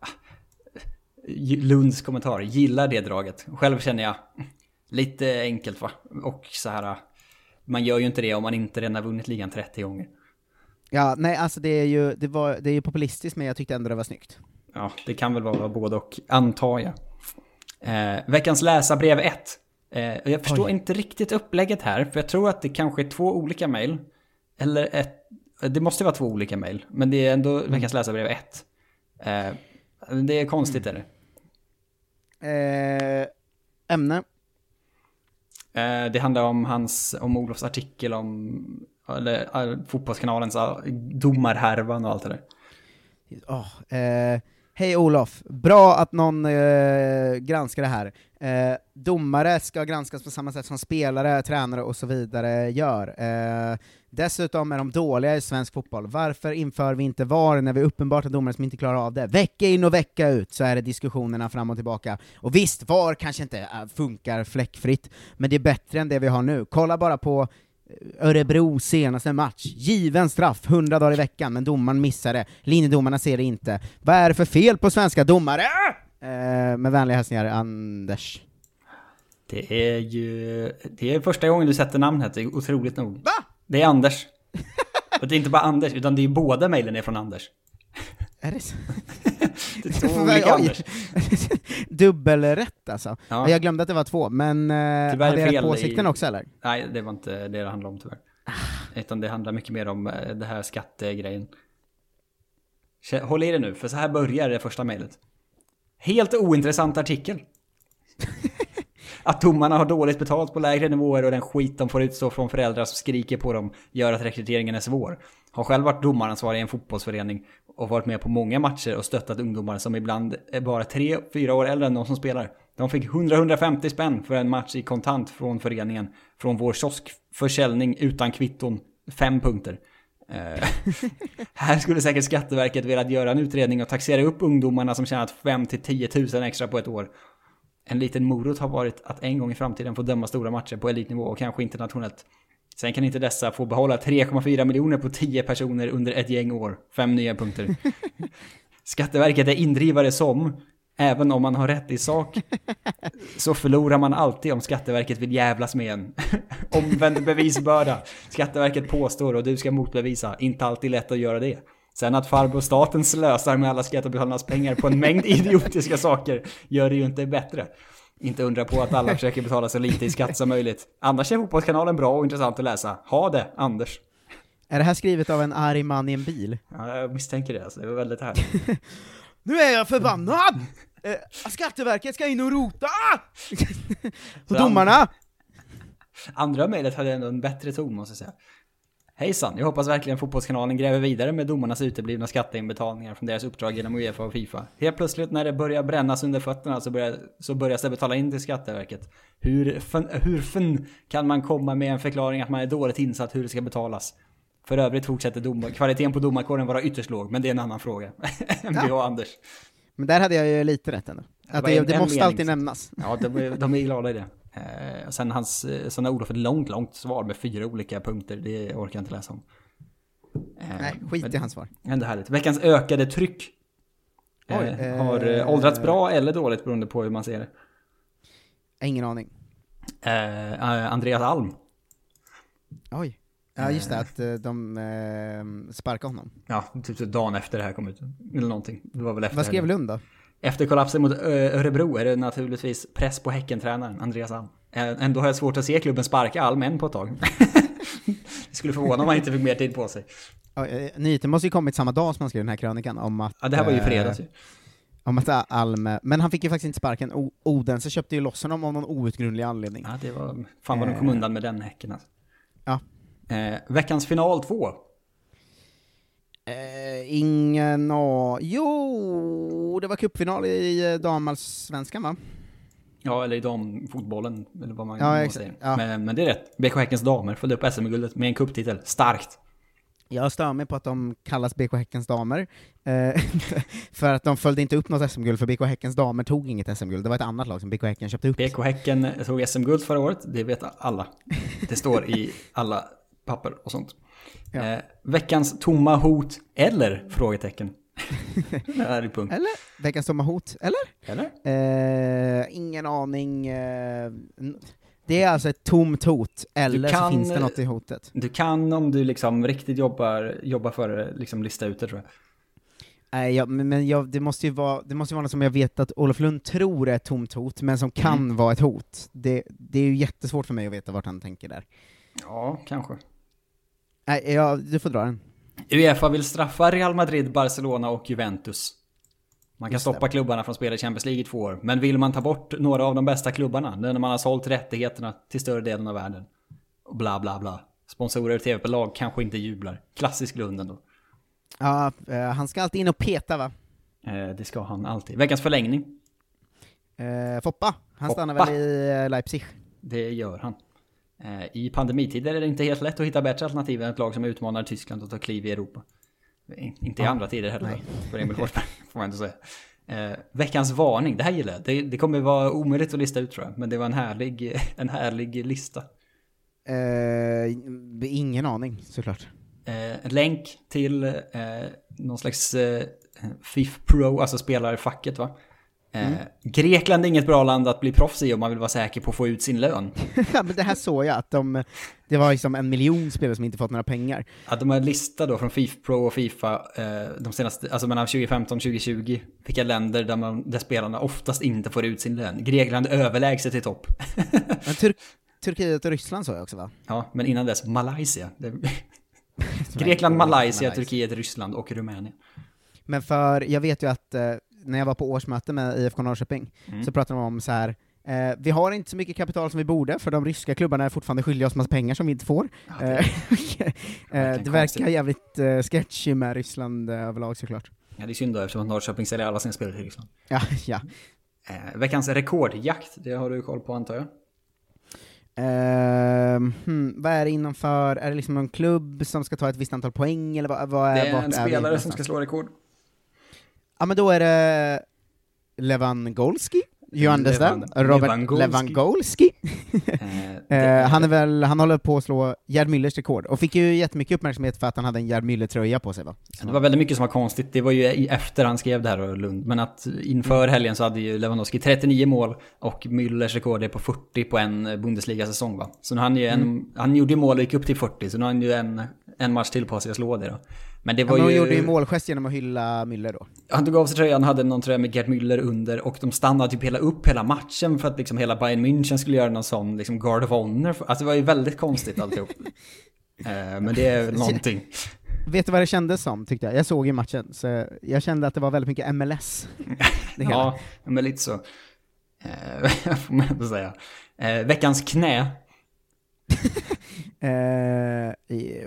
ah, Lunds kommentar, gillar det draget. Själv känner jag, lite enkelt va? Och så här, man gör ju inte det om man inte redan har vunnit ligan 30 gånger. Ja, nej alltså det är ju, det var, det är ju populistiskt, men jag tyckte ändå det var snyggt. Ja, det kan väl vara både och, antar jag. Eh, veckans läsarbrev 1. Eh, jag förstår Oj. inte riktigt upplägget här, för jag tror att det kanske är två olika mejl. Eller ett, det måste vara två olika mejl, men det är ändå Mm. veckans läsarbrev 1. Eh, det är konstigt är det. Eh, ämne? Eh, det handlar om hans, om Olofs artikel om, eller eh, fotbollskanalens eh, domarhärvan och allt det där. Eh, Hej Olof, bra att någon eh, granskar det här. Eh, domare ska granskas på samma sätt som spelare, tränare och så vidare gör. Eh, dessutom är de dåliga i svensk fotboll. Varför inför vi inte VAR när vi uppenbart har domare som inte klarar av det? Vecka in och vecka ut så är det diskussionerna fram och tillbaka. Och visst, VAR kanske inte eh, funkar fläckfritt, men det är bättre än det vi har nu. Kolla bara på Örebro senaste match. Given straff, 100 dagar i veckan, men domaren missar det. Linjedomarna ser det inte. Vad är det för fel på svenska domare? Eh, med vänliga hälsningar, Anders. Det är ju, det är första gången du sätter namnet, det är otroligt nog. Va? Det är Anders. Och det är inte bara Anders, utan det är båda mejlen är från Anders. Är det så? Det är två olika. Anders. Dubbelrätt alltså. Ja. Jag glömde att det var två, men eh, Tyvärr hade jag rätt på åsikten i- också eller? Nej, det var inte det det handlade om tyvärr. Utan det handlar mycket mer om eh, det här skattegrejen. Håll i det nu, för så här börjar det första mejlet. Helt ointressant artikel. Att domarna har dåligt betalt på lägre nivåer och den skit de får utstå från föräldrar som skriker på dem gör att rekryteringen är svår. Har själv varit domaransvarig i en fotbollsförening och varit med på många matcher och stöttat ungdomar som ibland är bara 3-4 år äldre än de som spelar. De fick 100-150 spänn för en match i kontant från föreningen. Från vår kioskförsäljning utan kvitton. Fem punkter. Eh, här skulle säkert Skatteverket velat göra en utredning och taxera upp ungdomarna som tjänat 5-10 000 extra på ett år. En liten morot har varit att en gång i framtiden få döma stora matcher på elitnivå och kanske internationellt. Sen kan inte dessa få behålla 3,4 miljoner på 10 personer under ett gäng år. Fem nya punkter. Skatteverket är indrivare som, även om man har rätt i sak, så förlorar man alltid om Skatteverket vill jävlas med en. Omvänd bevisbörda. Skatteverket påstår och du ska motbevisa. Inte alltid lätt att göra det. Sen att farbror staten slösar med alla skattebetalarnas pengar på en mängd idiotiska saker gör det ju inte bättre. Inte undra på att alla försöker betala så lite i skatt som möjligt. Annars är Fotbollskanalen bra och intressant att läsa. Ha det, Anders. Är det här skrivet av en arg man i en bil? Ja, jag misstänker det alltså. Det var väldigt härligt. Nu är jag förbannad! Eh, Skatteverket ska in och rota! och domarna! Andra mejlet hade ändå en bättre ton måste jag säga. Hejsan, jag hoppas verkligen Fotbollskanalen gräver vidare med domarnas uteblivna skatteinbetalningar från deras uppdrag genom Uefa och Fifa. Helt plötsligt när det börjar brännas under fötterna så börjar, så börjar det betala in till Skatteverket. Hur fun, hur fun kan man komma med en förklaring att man är dåligt insatt hur det ska betalas? För övrigt fortsätter domar, kvaliteten på domarkåren vara ytterst låg, men det är en annan fråga. MB och Anders. Men där hade jag ju lite rätt ändå. Att det, det en måste mening. alltid nämnas. Ja, de, är- de är glada i det. Eh, sen hans, eh, sen har Olof ett långt, långt svar med fyra olika punkter. Det orkar jag inte läsa om. Eh, Nej, skit i hans svar. Ändå härligt. Veckans ökade tryck. Eh, Oj, har eh, eh, åldrats bra eller dåligt beroende på hur man ser det. Ingen aning. Eh, Andreas Alm. Oj. Ja just det, att de eh, sparkade honom. Ja, typ så dagen efter det här kom ut. Eller någonting. Det var väl efter Vad skrev. Lund då? Efter kollapsen mot Ö- Örebro är det naturligtvis press på Häckentränaren Andreas Alm. Eh, Ändå har jag svårt att se klubben sparka Alm än på ett tag. det skulle förvåna om han inte fick mer tid på sig. Ja, eh, Nyheten måste ju kommit samma dag som han skrev den här krönikan om att... Ja, det här var ju eh, fredags ju. Om att Alm, men han fick ju faktiskt inte sparken. O- Odense köpte ju loss honom av någon outgrundlig anledning. Ja, det var... Fan vad de kom Eh, undan med den Häcken alltså. Ja. Eh, veckans final 2. Eh, ingen a... Jo, det var cupfinal i eh, damallsvenskan va? Ja, eller i damfotbollen, eller vad man, Ja, säger. Ja. Men, men det är rätt. BK Häckens damer följde upp SM-guldet med en cuptitel. Starkt. Jag stör mig på att de kallas BK Häckens damer, eh, för att de följde inte upp något SM-guld, för BK Häckens damer tog inget SM-guld, det var ett annat lag som BK Häcken köpte upp. BK Häcken tog SM-guld förra året, det vet alla. Det står i alla papper och sånt. Eh, veckans tomma hot, eller? Frågetecken. är punkt. Eller? Veckans tomma hot, eller? Eller? Eh, ingen aning. Eh, det är alltså ett tomt hot, eller så kan- finns det något i hotet. Du kan om du liksom riktigt jobbar, jobbar för det, liksom lista ut det tror jag. Nej, men men jag, det, måste ju vara, det måste ju vara något som jag vet att Olof Lund tror är ett tomt hot, men som kan Mm. vara ett hot. Det, det är ju jättesvårt för mig att veta vart han tänker där. Ja, kanske. Nej, ja, du får dra den. Uefa vill straffa Real Madrid, Barcelona och Juventus. Man kan Just stoppa klubbarna från att spela i Champions League i två år. Men vill man ta bort några av de bästa klubbarna, nu när man har sålt rättigheterna till större delen av världen. Och bla bla bla. Sponsorer och tv-bolag kanske inte jublar. Klassisk Lund ändå. Ja, eh, han ska alltid in och peta va? Eh, det ska han alltid. Veckans förlängning. Eh, Foppa, han Foppa. stannar väl i Leipzig? Det gör han. Eh, I pandemitider är det inte helt lätt att hitta bättre alternativ än ett lag som utmanar Tyskland och tar kliv i Europa. In- Inte i andra tider heller Nej. för Emil Forsberg, får man inte säga. Eh, veckans varning, det här gillar jag. Det, det kommer vara omöjligt att lista ut tror jag, men det var en härlig, en härlig lista. Eh, ingen aning, såklart. Eh, länk till eh, någon slags eh, FIF Pro, alltså spelarfacket va? Eh, Mm. Grekland är inget bra land att bli proffs i om man vill vara säker på att få ut sin lön. ja, men det här såg jag, att de, det var liksom en miljon spelare som inte fått några pengar. Att de har en lista då från FIFA Pro och Fifa eh, de senaste, alltså mellan 2015 och 2020, vilka länder där, man, där spelarna oftast inte får ut sin lön. Grekland överlägset i topp. Men Tur Turkiet och Ryssland såg jag också va? Ja, men innan dess Malaysia. Grekland, Malaysia, Malaysia. Turkiet, Ryssland och Rumänien. Men för, jag vet ju att eh, när jag var på årsmöte med IFK Norrköping, Mm. så pratade de om så här. Eh, vi har inte så mycket kapital som vi borde, för de ryska klubbarna är fortfarande skyldiga oss massa pengar som vi inte får. det- Eh, eh, det verkar konstigt. jävligt eh, sketchy med Ryssland eh, överlag såklart. Ja, det är synd då eftersom Norrköping säljer alla sina spelare till Ryssland. Ja, ja. Eh, veckans rekordjakt, det har du koll på antar jag? Ehm, hmm, vad är det innanför? Är det liksom någon klubb som ska ta ett visst antal poäng, eller vad, vad är, Det är en spelare som någonstans? ska slå rekord. Ja men då är det Lewandowski, you understand? Levan- Robert Lewandowski. Lewandowski. Eh, han är väl, han håller på att slå Gerd Müllers rekord, och fick ju jättemycket uppmärksamhet för att han hade en Gerd Müller-tröja på sig va? Det var väldigt mycket som var konstigt, det var ju efter han skrev det här och Lund, men att inför helgen så hade ju Lewandowski 39 mål och Müllers rekord är på 40 på en Bundesliga-säsong va? Så nu han, ju en, Mm. han gjorde ju mål och gick upp till 40, så nu har han ju en, en match till på sig att slå det då. Men det var Han ju... gjorde ju målgest genom att hylla Müller då. Han tog av sig tröjan, hade någon tröja med Gerd Müller under och de stannade typ hela upp hela matchen för att liksom hela Bayern München skulle göra någon sån liksom guard of honor. Alltså det var ju väldigt konstigt alltihop. Eh, men det är någonting. Vet du vad det kändes som, tyckte jag? Jag såg ju matchen, så jag kände att det var väldigt mycket MLS. Ja, men lite så. Eh, får man ändå säga. Eh, veckans knä. Eh, i,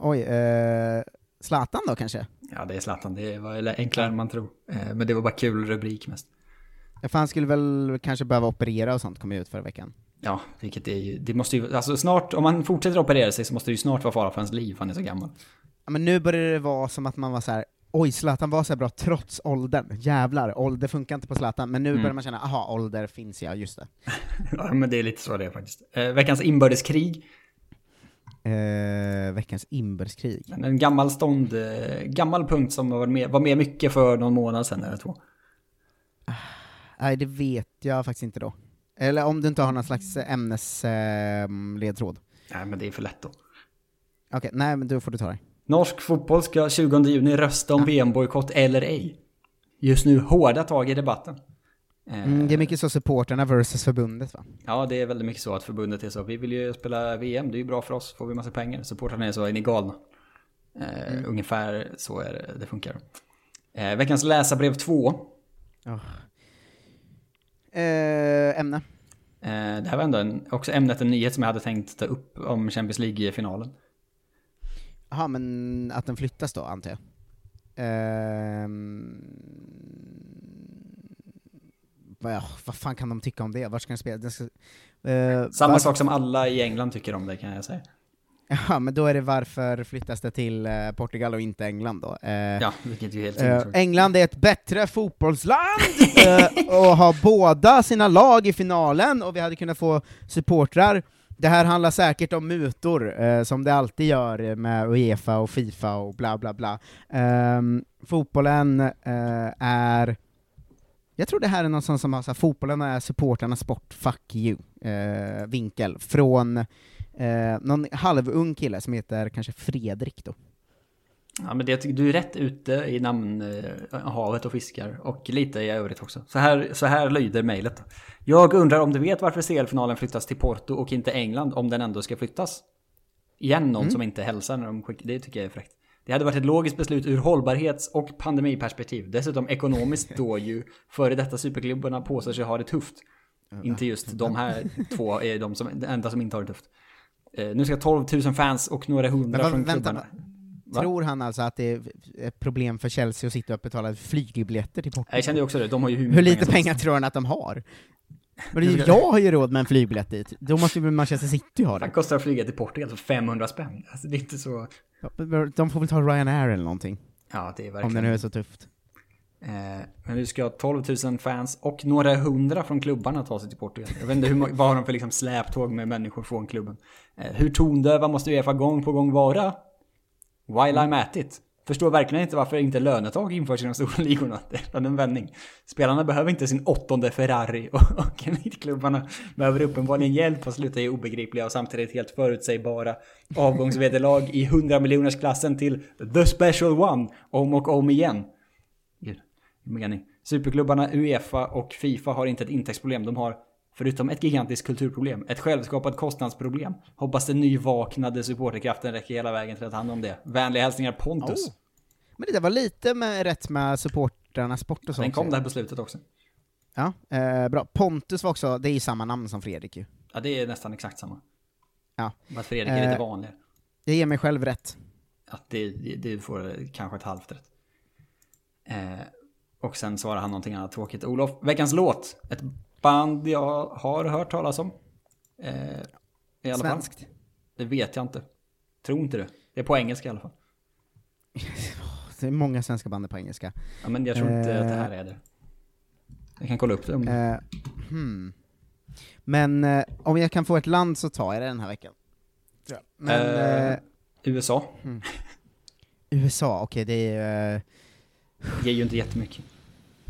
oj, eh, Zlatan då kanske? Ja, det är Zlatan. Det var enklare än man tror. Eh, men det var bara kul rubrik mest. Ja, för han skulle väl kanske behöva operera och sånt, kom ju ut förra veckan. Ja, vilket är ju, det måste ju, alltså snart, om man fortsätter operera sig så måste det ju snart vara fara för hans liv, han är så gammal. Ja, men nu börjar det vara som att man var så här. oj Zlatan var så här bra trots åldern, jävlar, ålder funkar inte på Zlatan, men nu Mm. börjar man känna, aha, ålder finns ja, just det. Ja, men det är lite så det är faktiskt. Eh, veckans inbördeskrig. Eh, veckans inbördeskrig. En gammal stånd, eh, gammal punkt som var med, var med mycket för någon månad sedan eller två. Nej, det vet jag faktiskt inte då. Eller om du inte har någon slags ämnesledtråd. Nej, men det är för lätt då. Okej, nej men då får du ta det. Norsk fotboll ska 20 juni rösta om VM-bojkott eller ej. Just nu hårda tag i debatten. Eh, Mm, det är mycket så supporterna versus förbundet va? Ja, det är väldigt mycket så att förbundet är så. Vi vill ju spela VM, det är ju bra för oss, får vi massa pengar. Supportrarna är så, är ni galna? Eh, Mm. Ungefär så är det, det funkar. Eh, veckans läsarbrev 2. Ja. Eh, ämne? Eh, det här var ändå en, också ämnet, en nyhet som jag hade tänkt ta upp om Champions League-finalen. Jaha, men att den flyttas då, antar jag? Ja, vad fan kan de tycka om det? Var ska den spela? Den ska, eh, Samma var- sak som alla i England tycker om det kan jag säga. Ja, men då är det varför flyttas det till eh, Portugal och inte England då? Eh, Ja, vilket ju helt eh. England är ett bättre fotbollsland eh, och har båda sina lag i finalen, och vi hade kunnat få supportrar. Det här handlar säkert om mutor, eh, som det alltid gör med Uefa och Fifa och bla bla bla. Ehm, fotbollen eh, är jag tror det här är någon sån som har så här, fotbollen är supportrarnas sport, fuck you, eh, vinkel, från eh, någon halvung kille som heter kanske Fredrik då. Ja, men det, du är rätt ute i namnhavet och fiskar och lite i övrigt också. Så här, så här lyder mejlet. Jag undrar om du vet varför CL-finalen flyttas till Porto och inte England om den ändå ska flyttas? Igen någon Mm. som inte hälsar när de skickar, det tycker jag är fräckt. Det hade varit ett logiskt beslut ur hållbarhets och pandemiperspektiv. Dessutom ekonomiskt då ju före detta superklubbarna påstår sig ha det tufft. Inte just de här två är de som, enda som inte har det tufft. Eh, nu ska 12 000 fans och några hundra Men från vänta, klubbarna. Va? Tror han alltså att det är ett problem för Chelsea att sitta och betala flygbiljetter till Portugal? Jag kände också det, de har ju hur Hur lite pengar helst. tror han att de har? Men det är ju- jag har ju råd med en flygbiljett dit, då måste ju Manchester City ha Det det. kostar att flyga till Portugal för 500 spänn. Alltså det är inte så... De får väl ta Ryanair eller någonting, Ja, det är om verkligen... det nu är så tufft. Eh, men du ska ha 12 000 fans och några hundra från klubbarna ta sig till Portugal. Jag vet inte hur, vad har de för liksom släptåg med människor från klubben. Eh, hur tondöva måste Uefa gång på gång vara? While I'm at it. Förstår verkligen inte varför inte lönetak införs i de stora ligorna. Det är en vändning. Spelarna behöver inte sin åttonde Ferrari och, och elitklubbarna behöver uppenbarligen hjälp att sluta i obegripliga och samtidigt helt förutsägbara avgångsvederlag i 100 miljoners klassen till the special one om och om igen. Gud, mening. Superklubbarna Uefa och Fifa har inte ett intäktsproblem. De har, förutom ett gigantiskt kulturproblem, ett självskapat kostnadsproblem. Hoppas den nyvaknade supporterkraften räcker hela vägen till att ta hand om det. Vänliga hälsningar Pontus. Oh. Men det där var lite med rätt med supportrarnas sport och så. Den kom där på slutet också. Ja, eh, bra. Pontus var också, det är ju samma namn som Fredrik ju. Ja, det är nästan exakt samma. Ja. Bara att Fredrik är lite Eh, vanligare. Jag ger mig själv rätt. Att det, det, det får kanske ett halvt rätt. Eh, och sen svarar han någonting annat tråkigt. Olof, veckans låt. Ett band jag har hört talas om. Eh, Svenskt? Fall. Det vet jag inte. Tror inte det. Det är på engelska i alla fall. Det är många svenska band på engelska. Ja, men jag tror inte att det här Eh, är det. Jag kan kolla upp det om Eh, hmm. Men eh, om jag kan få ett land så tar jag det den här veckan. Men, Eh, eh, USA. hmm. USA, okej det är... eh, Ger ju inte jättemycket.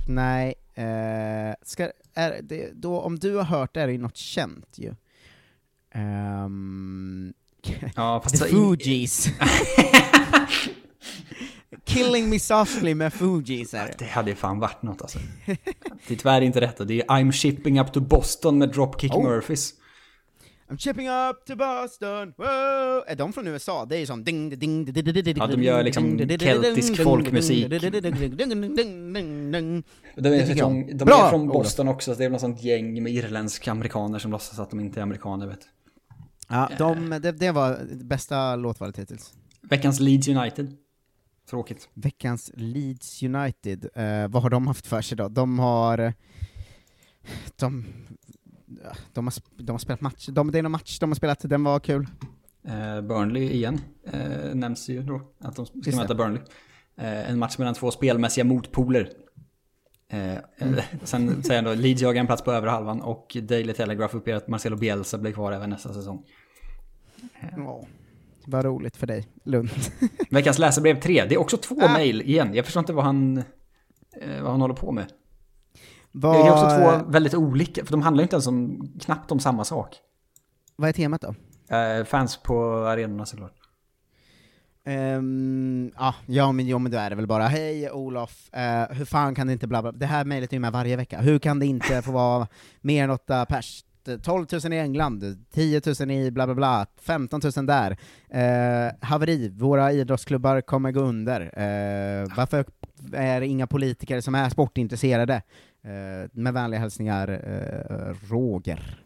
nej, eh, ska, är det, då, om du har hört det är det ju något känt ju. Ehm, Ja, fast The Fugees. Killing me softly med Fugees är det. Det hade fan varit något alltså. Det är tyvärr inte rätt. Det är I'm shipping up to Boston med Dropkick Oh. Murphys. I'm shipping up to Boston, wow! Är de från USA? Det är ju som ding ding ding ding ding ding Ja, de gör liksom keltisk folkmusik. De är, från, de är från. Boston också, så det är något sånt gäng med irländska amerikaner som låtsas att de inte är amerikaner vet. Ja, de, det, det var det bästa låtvalet hittills. Veckans Leeds United. Tråkigt. Veckans Leeds United, eh, vad har de haft för sig då? De har... eh, De, de, har, de har spelat match, de, det är någon match de har spelat, den var kul. Eh, Burnley igen, eh, nämns ju då, att de ska Just möta det. Burnley. Eh, en match mellan två spelmässiga motpoler. Eh, Mm. eh, sen säger han då, Leeds jagar en plats på övre halvan och Daily Telegraph uppger att Marcelo Bielsa blir kvar även nästa säsong. Ja, vad roligt för dig, Lund. Veckans läsarbrev 3, det är också två Ah. mejl igen. Jag förstår inte vad han, eh, vad han håller på med. Vad, Det är också två väldigt olika, för de handlar inte ens om, knappt om samma sak. vad är temat då? Eh, fans på arenorna såklart. Ehm, ja, ja, men, ja, men då är det väl bara Hej Olof, eh, hur fan kan det inte bla bla, det här mejlet är ju med varje vecka, hur kan det inte få vara mer än 8 pers? 12 000 i England, 10 000 i bla bla bla, 15 000 där. Eh, haveri, våra idrottsklubbar kommer gå under. Eh, varför är det inga politiker som är sportintresserade? Eh, med vänliga hälsningar, eh, Roger.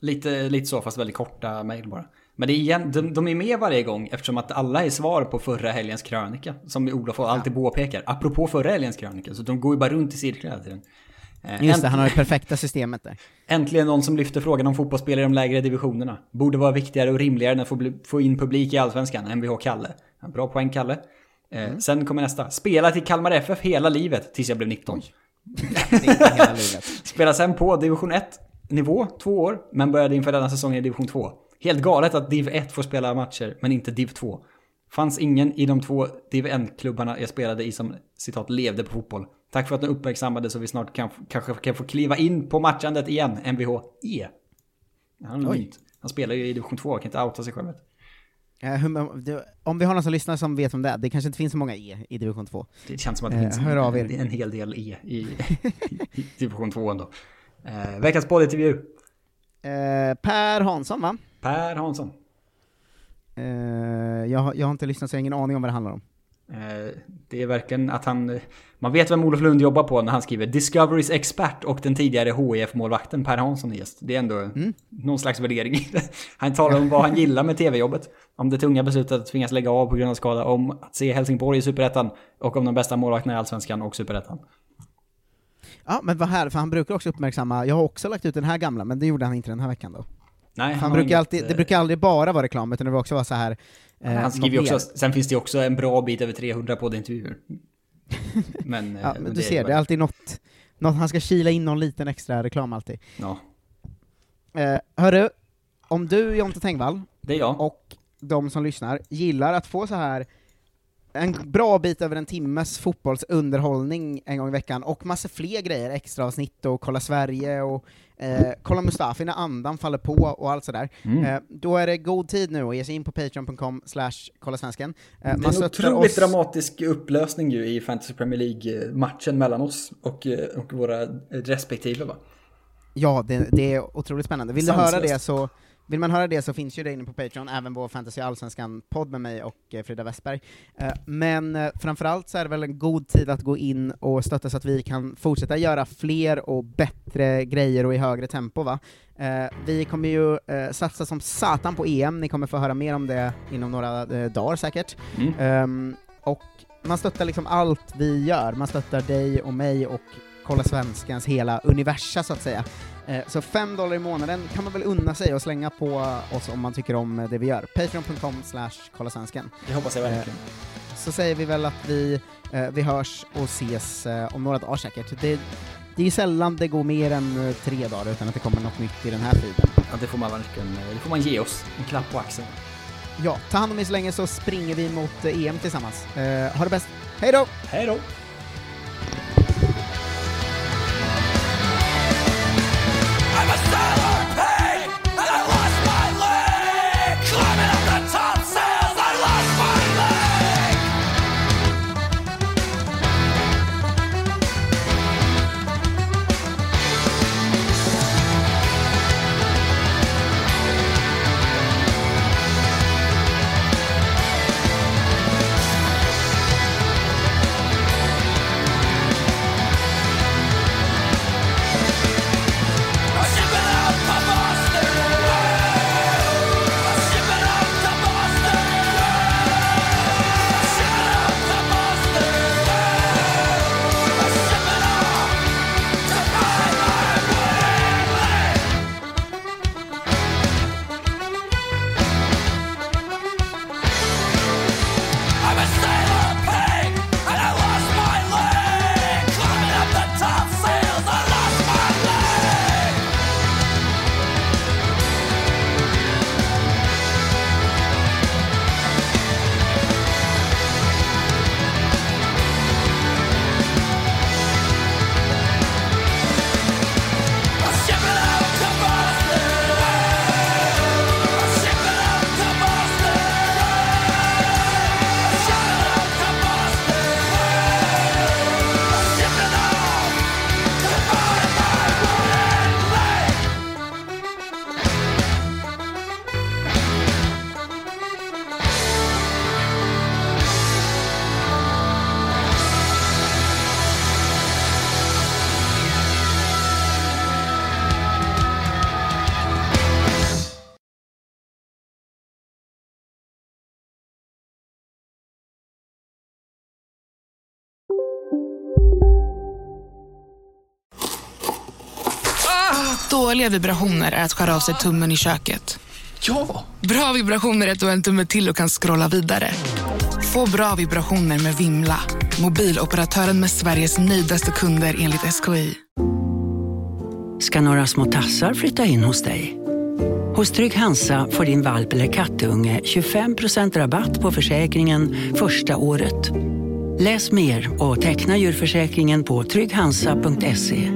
Lite, lite så, fast väldigt korta mejl bara. Men det är igen, de, de är med varje gång eftersom att alla är svar på förra helgens krönika. Som Olof alltid påpekar. Apropå förra helgens krönika, så de går ju bara runt i cirklar hela tiden. Eh, Just det, han har det perfekta systemet där. Äntligen någon som lyfter frågan om fotbollsspelare i de lägre divisionerna. Borde vara viktigare och rimligare än att få, få in publik i Allsvenskan, Mvh Kalle. Ja, Bra poäng Kalle. Eh, Sen kommer nästa. Spela till Kalmar FF hela livet tills jag blev 19. hela livet. Spela sen på division 1 nivå, två år, men började inför denna säsong i division 2. Helt galet att div 1 får spela matcher, men inte div 2. Fanns ingen i de två div 1-klubbarna jag spelade i som citat levde på fotboll. Tack för att ni uppmärksammade så vi snart kan, kanske kan få kliva in på matchandet igen, Mvh E. Han, han spelar ju i division 2, kan inte outa sig själv. Om vi har någon som lyssnar som vet om det det kanske inte finns så många E i division 2. Det känns som att det Eh, finns hör av er. en, hel del E i, i division 2 ändå. Eh, veckans poddintervju. Eh, per Hansson va? Per Hansson. Eh, jag, jag har inte lyssnat så jag har ingen aning om vad det handlar om. Eh, Det är verkligen att han... Man vet vem Olof Lund jobbar på när han skriver Discoverys expert och den tidigare HIF-målvakten Per Hansson är gäst. Det är ändå någon slags värdering. Han talar om vad han gillar med tv-jobbet. Om det tunga beslutet att tvingas lägga av på grund av skada, om att se Helsingborg i Superettan och om de bästa målvakterna i Allsvenskan och Superettan. Ja, men vad här, för han brukar också uppmärksamma, jag har också lagt ut den här gamla, men det gjorde han inte den här veckan då. Nej, han har brukar inget, alltid, det eh, ju aldrig bara vara reklam, utan det brukar också vara så här. Eh, Han skriver också, sen finns det också en bra bit över 300 poddintervjuer. Men, eh, Ja, men men du ser, det är alltid något, något, han ska kila in någon liten extra reklam alltid. Ja, Eh, hörru, om du Jonte Tengvall, det är jag. och de som lyssnar, gillar att få så här en bra bit över en timmes fotbollsunderhållning en gång i veckan, och massa fler grejer, extra avsnitt och Kolla Sverige och eh, Kolla Mustafi när andan faller på och allt sådär. Mm. Eh, då är det god tid nu att ge sig in på patreon.com slash kolla svensken. Eh, Det är en otroligt oss- dramatisk upplösning ju i Fantasy Premier League-matchen mellan oss och, eh, och våra respektive va? Ja, det, det är otroligt spännande. Vill du höra Sanslöst. det så vill man höra det så finns ju det inne på Patreon, även vår Fantasy Allsvenskan-podd med mig och eh, Frida Westberg. Eh, men eh, framförallt så är det väl en god tid att gå in och stötta så att vi kan fortsätta göra fler och bättre grejer och i högre tempo va. Vi kommer ju satsa som satan på EM, ni kommer få höra mer om det inom några dagar säkert. Mm. Ehm, och man stöttar liksom allt vi gör, man stöttar dig och mig och Kolla Svenskans hela universa så att säga. Eh, Så fem dollar i månaden kan man väl unna sig och slänga på oss om man tycker om eh, det vi gör. Patreon.com slash kolla svensken. Det hoppas jag verkligen. Så säger vi väl att vi, eh, vi hörs och ses eh, om några dagar säkert. Det, det är sällan det går mer än eh, tre dagar utan att det kommer något nytt i den här feeden. Ja, det får man verkligen, eh, det får man ge oss. En klapp på axeln. Ja, ta hand om er så länge så springer vi mot eh, EM tillsammans. Eh, ha det bäst, hej då! Hej då! Dåliga vibrationer är att skära av sig tummen i köket. Ja! Bra vibrationer är att du har en tumme till och kan scrolla vidare. Få bra vibrationer med Vimla. Mobiloperatören med Sveriges nöjdaste kunder enligt SKI. ska några små tassar flytta in hos dig. Hos Trygg Hansa får din valp eller kattunge 25% rabatt på försäkringen första året. Läs mer och teckna djurförsäkringen på trygghansa.se.